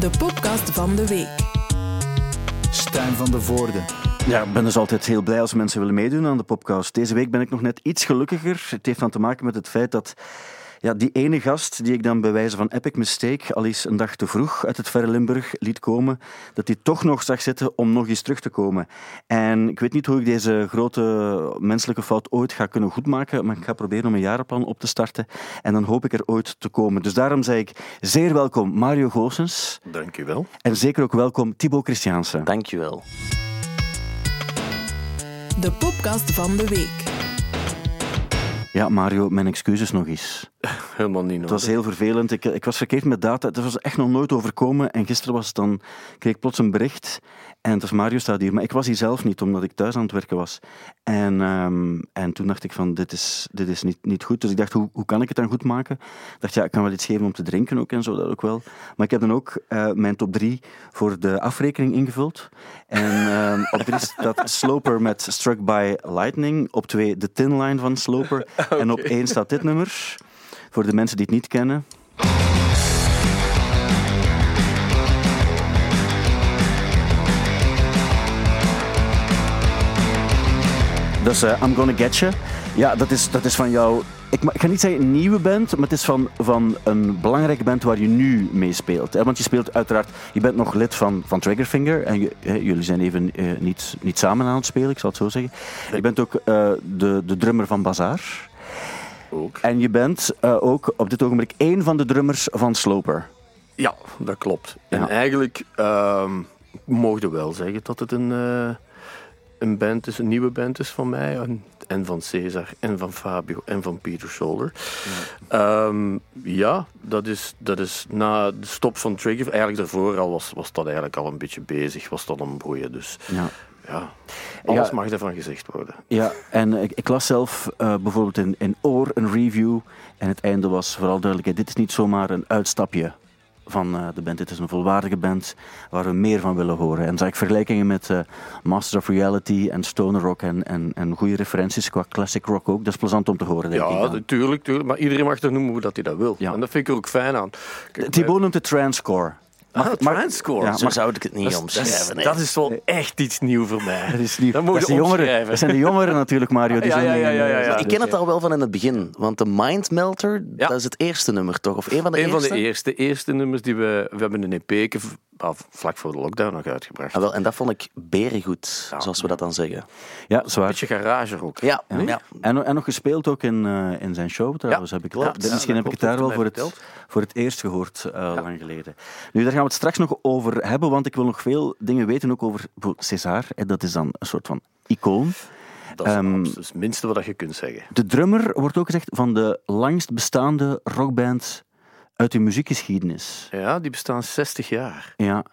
de podcast van de week. Stijn van de Voorde. Ja, ik ben dus altijd heel blij als mensen willen meedoen aan de podcast. Deze week ben ik nog net iets gelukkiger. Het heeft dan te maken met het feit dat ja, die ene gast die ik dan bij wijze van epic mistake al eens een dag te vroeg uit het verre Limburg liet komen, dat hij toch nog zag zitten om nog eens terug te komen. En ik weet niet hoe ik deze grote menselijke fout ooit ga kunnen goedmaken, maar ik ga proberen om een jarenplan op te starten en dan hoop ik er ooit te komen. Dus daarom zei ik zeer welkom Mario Goossens. Dank u wel. En zeker ook welkom Thibaut Christiaanse. Dank je wel. De podcast van de week. Ja, Mario, mijn excuses nog eens. Helemaal niet Het was heel vervelend. Ik, ik was verkeerd met data. Het was echt nog nooit overkomen. En gisteren was het dan, kreeg ik plots een bericht. En het was Mario staat hier. Maar ik was hier zelf niet, omdat ik thuis aan het werken was. En, ehm, en toen dacht ik van, dit is, dit is niet, niet goed. Dus ik dacht, hoe, hoe kan ik het dan goed maken? Ik dacht, ja, ik kan wel iets geven om te drinken ook en zo, dat ook wel. Maar ik heb dan ook eh, mijn top 3 voor de afrekening ingevuld. En ehm, op 3 staat Sloper met Struck by Lightning. Op 2 de Tin Line van Sloper. En op 1 staat dit nummer. Voor de mensen die het niet kennen. Dat is eh, I'm Gonna Get You. Ja, dat is, dat is van jou. Ik, ik ga niet zeggen een nieuwe band, maar het is van, van een belangrijke band waar je nu mee speelt. Hè? Want je speelt uiteraard, je bent nog lid van, van Triggerfinger en je- hè, jullie zijn even eh, niet, niet samen aan het spelen, ik zal het zo zeggen. Je bent ook eh, de, de drummer van Bazaar. Ook. En je bent ook op dit ogenblik één van de drummers van Sloper. Ja, dat klopt. En eigenlijk ehm mogen we wel zeggen dat het een, een band is, een nieuwe band is van mij. En, en van Cesar, en van Fabio, en van Peter Scholler. Ja, ja dat, is, dat is na de stop van Trigger, eigenlijk daarvoor al was, was dat eigenlijk al een beetje bezig, was dat een broeien. Dus Ja. ja, alles Ja. mag ervan gezegd worden. Ja, en ik, ik las zelf eh, bijvoorbeeld in, in Oor een review. En het einde was vooral duidelijk: dit is niet zomaar een uitstapje van eh, de band. Dit is een volwaardige band waar we meer van willen horen. En zag ik vergelijkingen met eh, Masters of Reality en Stoner Rock en, en, en goede referenties qua classic rock ook. Dat is plezant om te horen, denk ik. Ja, dan. natuurlijk, tuurlijk. Maar iedereen mag er noemen hoe dat hij dat wil. Ja. En dat vind ik er ook fijn aan. Kijk, Thibaut noemt het transcore. Ah, mag- transcore. Ja, Zo mag- zou ik het niet dat is- omschrijven. Dat is, wel echt iets nieuw voor mij. Dat is niet, Dat moet dat, is de jongeren, dat zijn de jongeren natuurlijk, Mario. Die Ja, zijn ja, die- ja, ja, ja, ja. dus- Ik ken het al wel van in het begin, want de Mind Melter, Ja. dat is het eerste nummer toch? Of een van de Een van eerste? de eerste, eerste nummers die we... We hebben een EP ah, vlak voor de lockdown nog uitgebracht. Ah, wel, en dat vond ik berengoed, Ja. zoals we dat dan zeggen. Ja, Een zwaar. beetje garage ook. Ja, Ja. ja. En, en nog gespeeld ook in, eh, in zijn show trouwens. heb ik klopt. dat- Ja, misschien heb ik het daar wel voor het, voor het eerst gehoord, eh, lang geleden. Nu, daar gaan we het straks nog over hebben, want ik wil nog veel dingen weten ook over César. Dat is dan een soort van icoon. Dat is Ehm, het minste wat je kunt zeggen. De drummer wordt ook gezegd van de langst bestaande rockband uit de muziekgeschiedenis. Ja, die bestaan 60 jaar. Ja.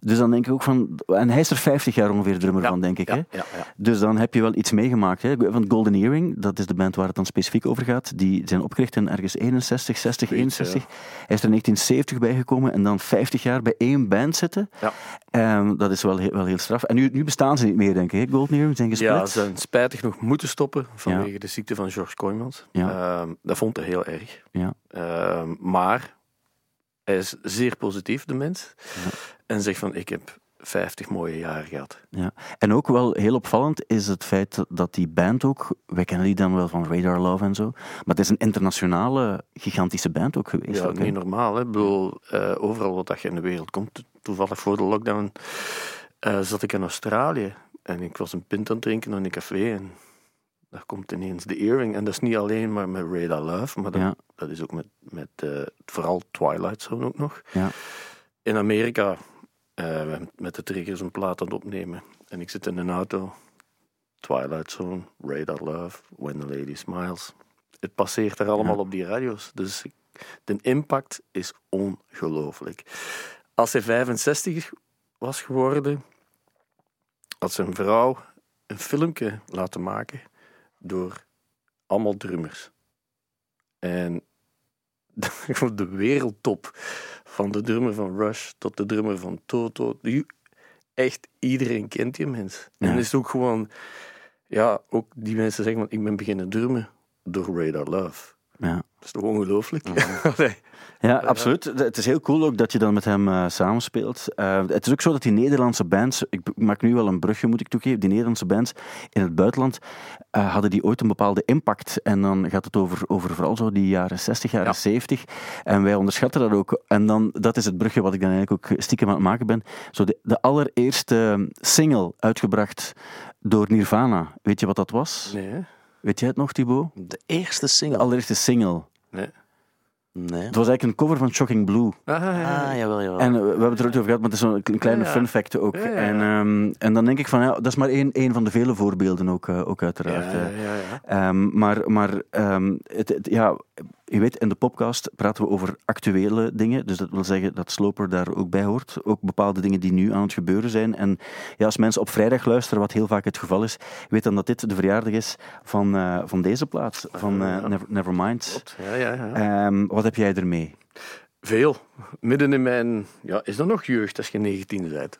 Dus dan denk ik ook van... En hij is er 50 jaar ongeveer drummer Ja, van, denk ik. ja, hè? ja, ja. Dus dan heb je wel iets meegemaakt. Hè? Van Golden Earring, dat is de band waar het dan specifiek over gaat. Die zijn opgericht in ergens 61, 60, Zoiets, 61. Hij is er in 1970 bijgekomen en dan 50 jaar bij één band zitten. Ja. Ehm, dat is wel heel, wel heel straf. En nu, nu bestaan ze niet meer, denk ik. hè? Golden Earring zijn gesplit. Ja, ze zijn spijtig nog moeten stoppen vanwege de ziekte van George Kooijmans. Ja. Ehm, dat vond hij heel erg. Ja. Ehm, maar hij is zeer positief, de mens. En zegt van, ik heb 50 mooie jaren gehad. Ja. En ook wel heel opvallend is het feit dat die band ook, wij kennen die dan wel van Radar Love en zo, maar het is een internationale, gigantische band ook geweest. Ja, ook, niet normaal. Hè? Ik bedoel, eh, overal wat dat je in de wereld komt. To- Toevallig voor de lockdown eh, zat ik in Australië. En ik was een pint aan het drinken in een café. En daar komt ineens de earring. En dat is niet alleen maar met Radar Love. Maar dat, Ja. dat is ook met, met eh, vooral Twilight Zone ook nog. Ja. In Amerika eh, met de triggers een plaat aan het opnemen. En ik zit in een auto. Twilight Zone, Radar Love, When the Lady Smiles. Het passeert er allemaal Ja. op die radio's. Dus de impact is ongelooflijk. Als hij 65 was geworden, had zijn vrouw een filmpje laten maken door allemaal drummers. En de wereldtop van de drummer van Rush tot de drummer van Toto. Echt iedereen kent die mens. Ja. En het is ook gewoon, ja, ook die mensen zeggen, van, ik ben beginnen drummen door Radar Love. Ja. Dat is toch ongelooflijk? Allee. Ja, absoluut. Het is heel cool ook dat je dan met hem eh, samenspeelt. Eh, het is ook zo dat die Nederlandse bands, ik maak nu wel een brugje moet ik toegeven, die Nederlandse bands in het buitenland eh, hadden die ooit een bepaalde impact. En dan gaat het over, over vooral zo die jaren 60, jaren Ja. 70. En wij onderschatten dat ook. En dan, dat is het brugje wat ik dan eigenlijk ook stiekem aan het maken ben. Zo de, de allereerste single uitgebracht door Nirvana. Weet je wat dat was? Nee? Weet jij het nog, Thibaut? De eerste De single. allereerste single. nee. Nee. Het was eigenlijk een cover van Shocking Blue. Ah, ja, ja. Ah, jawel, jawel. En eh, we hebben het er ook over gehad, maar het is kle- kleine Ja, ja. fun fact ook. Ja, ja, ja. En, ehm, en dan denk ik van, ja, dat is maar één, één van de vele voorbeelden ook, eh, ook uiteraard. Ja, ja, ja, ja. Ehm, maar maar ehm, het, het- ja, je weet, in de podcast praten we over actuele dingen. Dus dat wil zeggen dat Sloper daar ook bij hoort. Ook bepaalde dingen die nu aan het gebeuren zijn. En ja, als mensen op vrijdag luisteren, wat heel vaak het geval is, weet dan dat dit de verjaardag is van, eh, van deze plaats, van eh, Never, Nevermind. Klopt. Ja, ja, ja. Ehm, wat heb jij ermee? Veel. Midden in mijn... Ja, is dat nog jeugd als je 19 bent?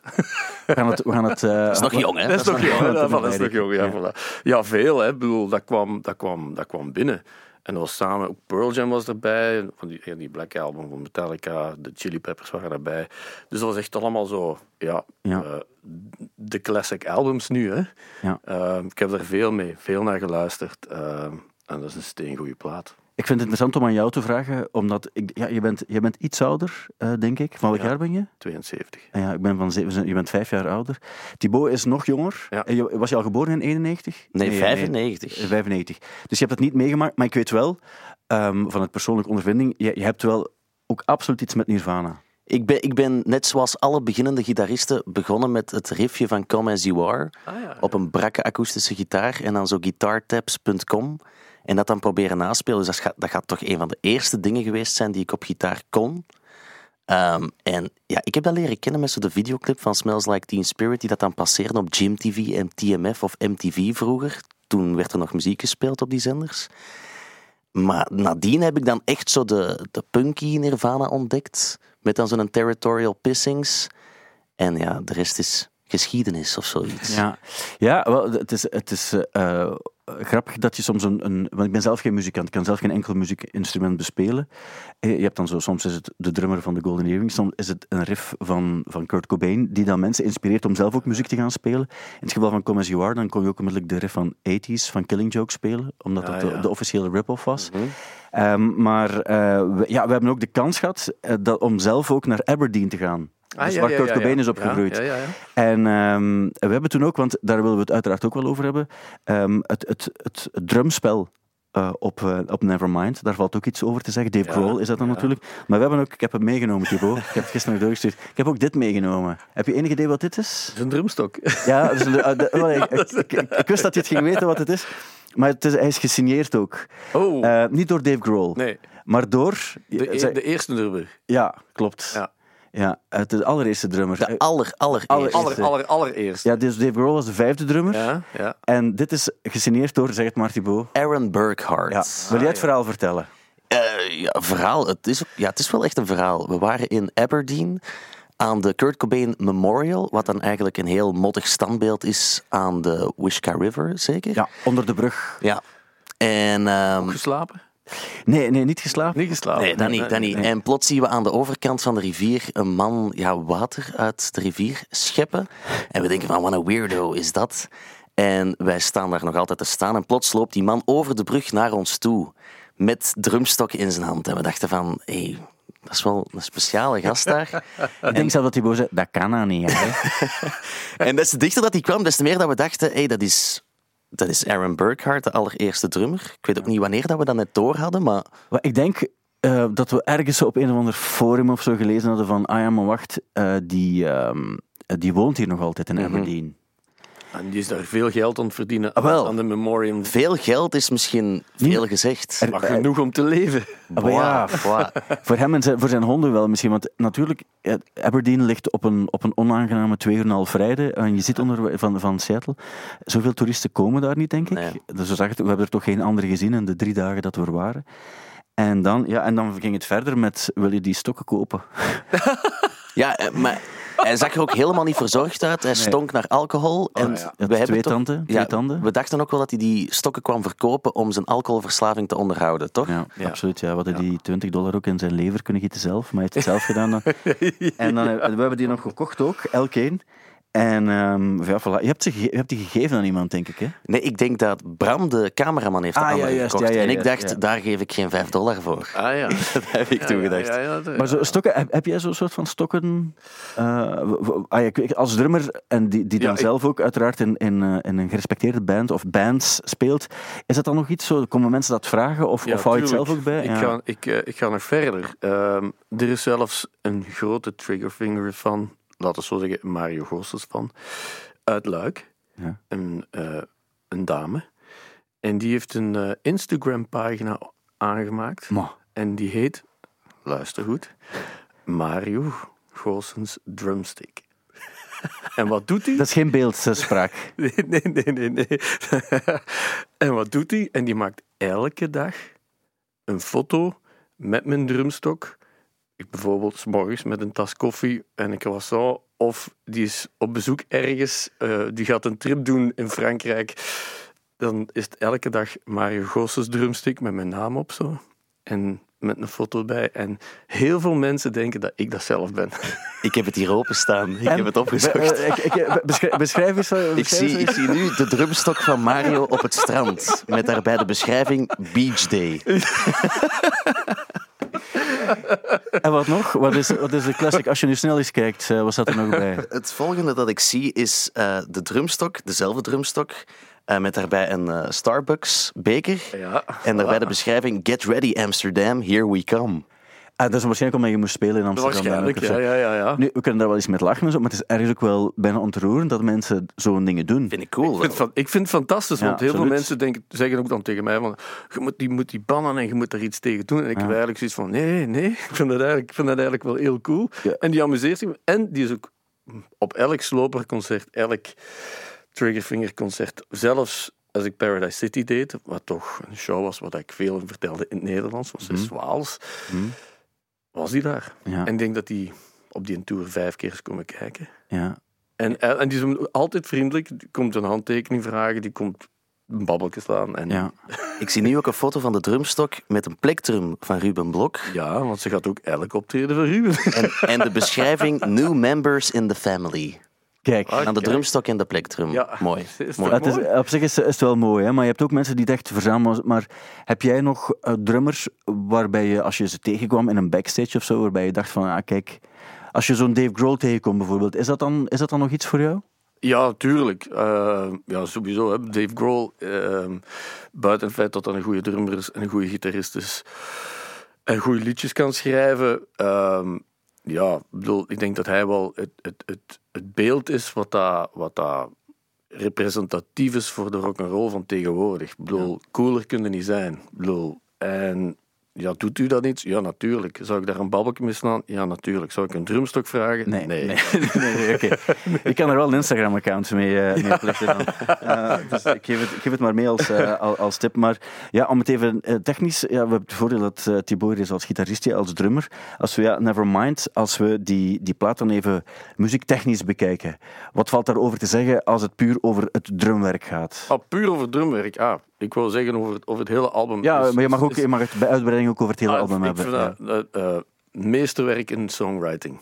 We gaan het... We gaan het Dat is nog jong, hè? Dat is nog jong, dat is nog jong, ja. Ja. voilà. Ja, veel, hè. Ik bedoel, dat kwam, dat, kwam, dat kwam binnen. En dat was samen... Ook Pearl Jam was erbij. Van die, die Black Album van Metallica. De Chili Peppers waren erbij. Dus dat was echt allemaal zo... Ja, Ja. eh, de classic albums nu, hè. Ja. Eh, ik heb er veel mee. Veel naar geluisterd. Eh, en dat is een steengoede plaat. Ik vind het interessant om aan jou te vragen, omdat ik, ja, je, bent, je bent iets ouder, eh, denk ik. Van welk Ja. jaar ben je? 72. Ah Ja, ik ben van zeven, je bent vijf jaar ouder. Thibaut is nog jonger. Ja. Eh, je- Was je al geboren in 91? Nee, 95. eh, 95. Dus je hebt het niet meegemaakt, maar ik weet wel, ehm, van het persoonlijke ondervinding, je, je hebt wel ook absoluut iets met Nirvana. Ik ben, ik ben net zoals alle beginnende gitaristen begonnen met het riffje van Come As You Are Ah, ja. op een brakke akoestische gitaar en dan zo guitartabs.com en dat dan proberen naspelen. Dus dat gaat, dat gaat toch een van de eerste dingen geweest zijn die ik op gitaar kon. Ehm, en ja, ik heb dat leren kennen met zo de videoclip van Smells Like Teen Spirit, die dat dan passeerde op Gym TV en TMF of MTV vroeger. Toen werd er nog muziek gespeeld op die zenders. Maar nadien heb ik dan echt zo de, de punky Nirvana ontdekt. Met dan zo'n Territorial Pissings. En ja, de rest is geschiedenis of zoiets. Ja, ja wel, het is, het is eh, eh, grappig dat je soms een, een... Want ik ben zelf geen muzikant, ik kan zelf geen enkel muziekinstrument bespelen. Eh, Je hebt dan zo, soms is het de drummer van de Golden Earring, soms is het een riff van, van Kurt Cobain, die dan mensen inspireert om zelf ook muziek te gaan spelen. In het geval van Come As You Are, dan kon je ook onmiddellijk de riff van 80s, van Killing Joke spelen, omdat dat Ah, de, ja. de officiële rip-off was. Ehm, maar eh, we, ja, we hebben ook de kans gehad eh, dat, om zelf ook naar Aberdeen te gaan. Ah, dus ja, waar ja, Cobain is opgegroeid. En ehm, we hebben toen ook, want daar willen we het uiteraard ook wel over hebben, ehm, het, het, het, het drumspel eh, op, eh, op Nevermind. Daar valt ook iets over te zeggen. Dave Grohl is dat dan natuurlijk. Maar we hebben ook, ik heb het meegenomen, Thibaut. ik heb het gisteren nog doorgestuurd. Ik heb ook dit meegenomen. Heb je enig idee wat dit is? Het is een drumstok. Ja, dus een- de- wel, ik, ik, ik- ik wist dat je het ging weten wat het is. Maar het is, hij is gesigneerd ook. Oh, niet door Dave Grohl, nee. maar door... De, e- de eerste drummer. ja, klopt. Ja. Ja, het is de allereerste drummer. De aller, allereerste. Aller, aller, allereerst. Ja, dus Dave Grohl was de vijfde drummer. ja. ja. En dit is gesigneerd door, zeg het maar Thibaut. Aaron Burkhardt. Ja. Wil jij het ja. verhaal vertellen? Eh, ja, verhaal. Het is, ja, het is wel echt een verhaal. We waren in Aberdeen aan de Kurt Cobain Memorial, wat dan eigenlijk een heel mottig standbeeld is aan de Wishka River, zeker? Ja, onder de brug. Ja. En, ehm, Geslapen? Nee, nee, niet geslapen. Niet geslapen. nee, dat niet, dat niet. En plots zien we aan de overkant van de rivier een man ja, water uit de rivier scheppen. En we denken van, wat een weirdo is dat? En wij staan daar nog altijd te staan. En plots loopt die man over de brug naar ons toe. Met drumstokken in zijn hand. En we dachten van, hé, hey, dat is wel een speciale gast daar. Ik denk zelf dat Thibaut zei, dat kan nou niet. Hè? En des te dichter dat hij kwam, des te meer dat we dachten, hé, hey, dat is... Dat is Aaron Burkhardt, de allereerste drummer. Ik weet ook niet wanneer dat we dat net door hadden, maar ik denk eh, dat we ergens op een of ander forum of zo gelezen hadden van, ah ja, maar wacht, eh, die, ehm, die woont hier nog altijd in Aberdeen. En die is daar veel geld aan het verdienen Ah, wel. aan de memoriam. veel geld is misschien veel gezegd. Maar genoeg om te leven. Ah, ja, Boah, voor hem en zijn, voor zijn honden wel misschien. Want natuurlijk, Aberdeen ligt op een, op een onaangename twee uur en een half rijden. En je ziet onder, van, van Seattle, zoveel toeristen komen daar niet, denk ik. Nee. Dus we, zagen, we hebben er toch geen andere gezien in de drie dagen dat we er waren. En dan, ja, en dan ging het verder met, wil je die stokken kopen? Ja, eh, maar hij zag er ook helemaal niet verzorgd uit. Hij stonk naar alcohol. en ja. Je had we hebben twee toch- tanden, twee ja, tanden. We dachten ook wel dat hij die stokken kwam verkopen om zijn alcoholverslaving te onderhouden, toch? Ja, Ja. absoluut. Ja. We hadden die 20 dollar ook in zijn lever kunnen gieten zelf, maar hij heeft het zelf gedaan. dan. En dan, we hebben die nog gekocht ook, elk één. En ehm, ja, voilà. je, hebt ze je hebt die gegeven aan iemand, denk ik. Hè? Nee, ik denk dat Bram, de cameraman, heeft de Ah, ja, juist, gekocht. ja, ja, en ik dacht, ja. daar geef ik geen 5 dollar voor. Ah ja. Dat heb ik toen gedacht. Ja, ja, ja, Maar zo, stokken, heb, heb jij zo'n soort van stokken eh, ah, als drummer en die, die dan Ja, ik- zelf ook uiteraard in, in, eh, in een gerespecteerde band of bands speelt, is dat dan nog iets zo? Komen mensen dat vragen of, Ja, of hou je het zelf ook bij? Ik, Ja. ga, ik, eh, ik ga nog verder. Ehm, er is zelfs een grote triggerfinger van, laten we zo zeggen, Mario Goossens van, uit Luik. Ja. Een, eh, een dame. En die heeft een eh, Instagram-pagina aangemaakt. En die heet, luister goed, Mario Goossens Drumstick. en wat doet hij? dat is geen beeldspraak. Nee, nee, nee, nee. nee. en wat doet hij? En die maakt elke dag een foto met mijn drumstok. Ik bijvoorbeeld 's morgens met een tas koffie en een croissant. Of die is op bezoek ergens. eh, die gaat een trip doen in Frankrijk. Dan is het elke dag Mario Goossens drumstick met mijn naam op zo. En met een foto bij. En heel veel mensen denken dat ik dat zelf ben. Ik heb het hier openstaan. Ik En- heb het opgezocht. Eh, ik- ik- beschrijf, beschrijf eens. eh, Ik zie, eens. ik zie nu de drumstok van Mario op het strand. Met daarbij de beschrijving Beach Day. En wat nog? Wat is, wat is de classic? Als je nu snel eens kijkt, eh, wat staat er nog bij? Het volgende dat ik zie is eh, de drumstok, dezelfde drumstok. eh, met daarbij een eh, Starbucks beker. Ja. En daarbij de beschrijving Get ready Amsterdam, here we come. Ah, dat is waarschijnlijk omdat je moest spelen in Amsterdam. Waarschijnlijk, dan ook, of ja, ja, ja. ja. Nu, we kunnen daar wel eens met lachen, en zo, maar het is ergens ook wel bijna ontroerend dat mensen zo'n dingen doen. Vind ik cool. Ik vind, van, ik vind het fantastisch, Ja, want heel veel mensen denken, zeggen ook dan tegen mij van, je moet die, moet die bannen en je moet er iets tegen doen. En ik heb eigenlijk zoiets van, nee, nee, ik vind dat eigenlijk, ik vind dat eigenlijk wel heel cool. Ja. En die amuseert zich. En die is ook op elk sloperconcert, elk triggerfingerconcert, zelfs als ik Paradise City deed, wat toch een show was wat ik veel vertelde in het Nederlands, was zes Waals, was die daar. Ja, En ik denk dat die op die tour vijf keer is komen kijken. ja. En, en die is altijd vriendelijk. Die komt een handtekening vragen, die komt een babbeltje slaan. En, ja. Ik zie nu ook een foto van de drumstok met een plektrum van Ruben Blok. Ja, want ze gaat ook elk optreden van Ruben. En, en de beschrijving New members in the family. Kijk, Ah, Aan de kijk. drumstok en de plektrum. Ja. Mooi. Is Mooi. toch het is, op zich is, is het wel mooi, hè? maar je hebt ook mensen die het echt verzamelen. Maar heb jij nog eh, drummers waarbij je, als je ze tegenkwam in een backstage of zo, waarbij je dacht van, ah kijk, als je zo'n Dave Grohl tegenkomt bijvoorbeeld, is dat dan, is dat dan nog iets voor jou? Ja, tuurlijk. Eh, ja, sowieso. Hè. Dave Grohl, ehm, buiten het feit dat hij een goede drummer is en een goede gitarist is en goede liedjes kan schrijven, ehm, ja, ik bedoel, ik denk dat hij wel het, het, het, het beeld is wat dat, wat dat representatief is voor de rock'n'roll van tegenwoordig. Ik bedoel, cooler kun je niet zijn. Ik bedoel, en ja, doet u dat niet? Ja, natuurlijk. Zou ik daar een babbeltje mee slaan? Ja, natuurlijk. Zou ik een drumstok vragen? Nee, nee, nee, nee, oké. Ik kan er wel een Instagram-account mee, eh mee oplichten dan. Eh, dus ik geef, het, ik geef het maar mee als, eh, al- als tip. Maar ja, om het even technisch... Ja, we hebben het voordeel dat uh, Tibor is als gitarist, als drummer. Als we, ja, nevermind, als we die, die plaat dan even muziektechnisch bekijken. Wat valt daarover te zeggen als het puur over het drumwerk gaat? Ah, puur over drumwerk. Ah, ik wil zeggen over het, over het hele album. Ja, is- maar je mag, ook, is- je mag het bij uitbreiding ook over het hele ah, album hebben. vind dat, eh, meesterwerk in songwriting.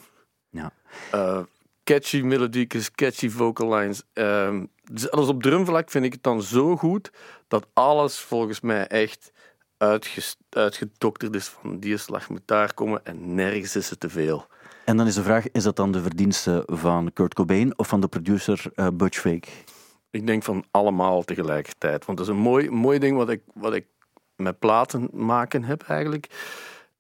Ja. Eh, catchy melodiekjes, catchy vocal lines. Ehm, zelfs op drumvlak vind ik het dan zo goed dat alles volgens mij echt uitgedokterd is van die slag moet daar komen en nergens is het te veel. En dan is de vraag, is dat dan de verdienste van Kurt Cobain of van de producer eh, Butch Vig? Ik denk van allemaal tegelijkertijd. Want dat is een mooi, mooi ding wat ik, wat ik met platen maken heb eigenlijk.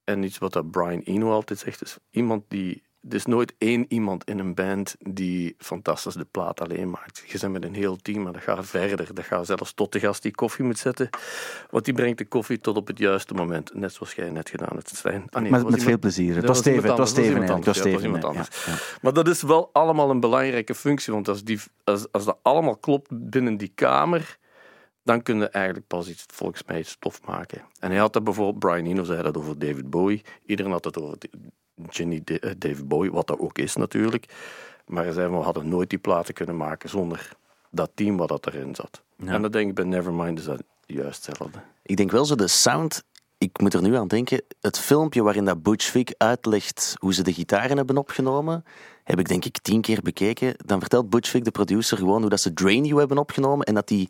En iets wat dat Brian Eno altijd zegt, is iemand die... Er is nooit één iemand in een band die fantastisch de plaat alleen maakt. Je bent met een heel team, maar dat gaat verder. Dat gaat zelfs tot de gast die koffie moet zetten. Want die brengt de koffie tot op het juiste moment. Net zoals jij net gedaan hebt, Stijn. Ah, nee, Met, veel plezier. Het dat was Steven, het was Steven dat was iemand Het anders, ja, ja. Maar dat is wel allemaal een belangrijke functie. Want als, die, als, als dat allemaal klopt binnen die kamer, dan kun je eigenlijk pas iets, volgens mij, iets tof maken. En hij had dat bijvoorbeeld, Brian Eno zei dat over David Bowie. Iedereen had het over Da- eh, Dave Bowie, wat dat ook is natuurlijk. Maar hij zei, we hadden nooit die platen kunnen maken zonder dat team wat dat erin zat. Ja. En dat denk ik bij Nevermind is dat juist hetzelfde. Ik denk wel zo de sound. Ik moet er nu aan denken. Het filmpje waarin dat Butch Vig uitlegt hoe ze de gitaren hebben opgenomen, heb ik denk ik tien keer bekeken. Dan vertelt Butch Vig, de producer, gewoon hoe dat ze Drain You hebben opgenomen en dat hij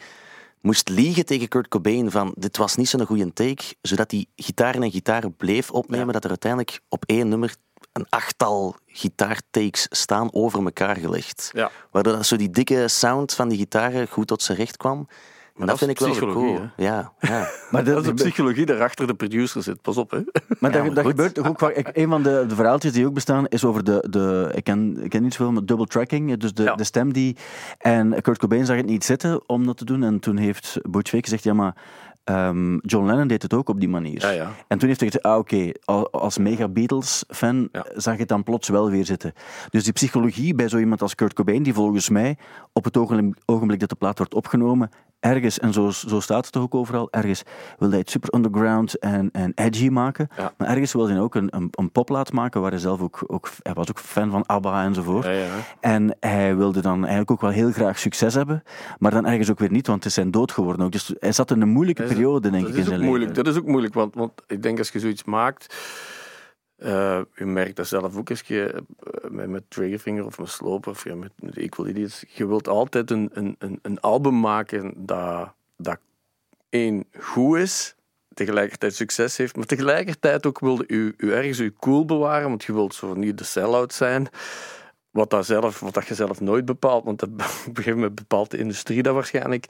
moest liegen tegen Kurt Cobain van dit was niet zo'n goede take, zodat hij gitaren en gitaren bleef opnemen, dat er uiteindelijk op één nummer een achttal gitaartakes staan over elkaar gelegd. Ja. Waardoor dat zo die dikke sound van die gitaren goed tot zijn recht kwam. Maar dat, dat vind ik wel cool. Ja, ja. Maar Dat is de psychologie daarachter de producer zit. Pas op, hè. Maar dat, dat gebeurt toch ook vaak. Ik, een van de, de verhaaltjes die ook bestaan is over de. de ik, ken, ik ken niet zoveel, maar double tracking. Dus de, Ja. de stem die. En Kurt Cobain zag het niet zitten om dat te doen. En toen heeft Butch Vig gezegd: ja, maar. ehm, John Lennon deed het ook op die manier. Ja, ja. En toen heeft hij gezegd: ah, oké, al- als mega Beatles-fan Ja. zag je het dan plots wel weer zitten. Dus die psychologie bij zo iemand als Kurt Cobain, die volgens mij op het ogenblik, ogenblik dat de plaat wordt opgenomen, ergens, en zo, zo staat het toch ook overal, ergens wil hij het super underground en, en edgy maken. Ja. Maar ergens wil hij ook een, een, een poplaat maken waar hij zelf ook, ook... Hij was ook fan van ABBA enzovoort. Ja, ja. En hij wilde dan eigenlijk ook wel heel graag succes hebben, maar dan ergens ook weer niet, want het is zijn dood geworden ook. Dus hij zat in een moeilijke periode, denk dat ik, in is zijn ook moeilijk. leven. Dat is ook moeilijk, want, want ik denk als je zoiets maakt... eh je merkt dat zelf ook eens je, eh, met, Triggerfinger of met Sloper of ja, met, met Equal Idiots. Je wilt altijd een, een, een, album maken dat, dat één goed is, tegelijkertijd succes heeft, maar tegelijkertijd ook wilde u, u ergens u cool bewaren, want je wilt zo niet de sell-out zijn. Wat, dat zelf, wat dat je zelf nooit bepaalt, want dat, op een gegeven moment bepaalt de industrie dat waarschijnlijk.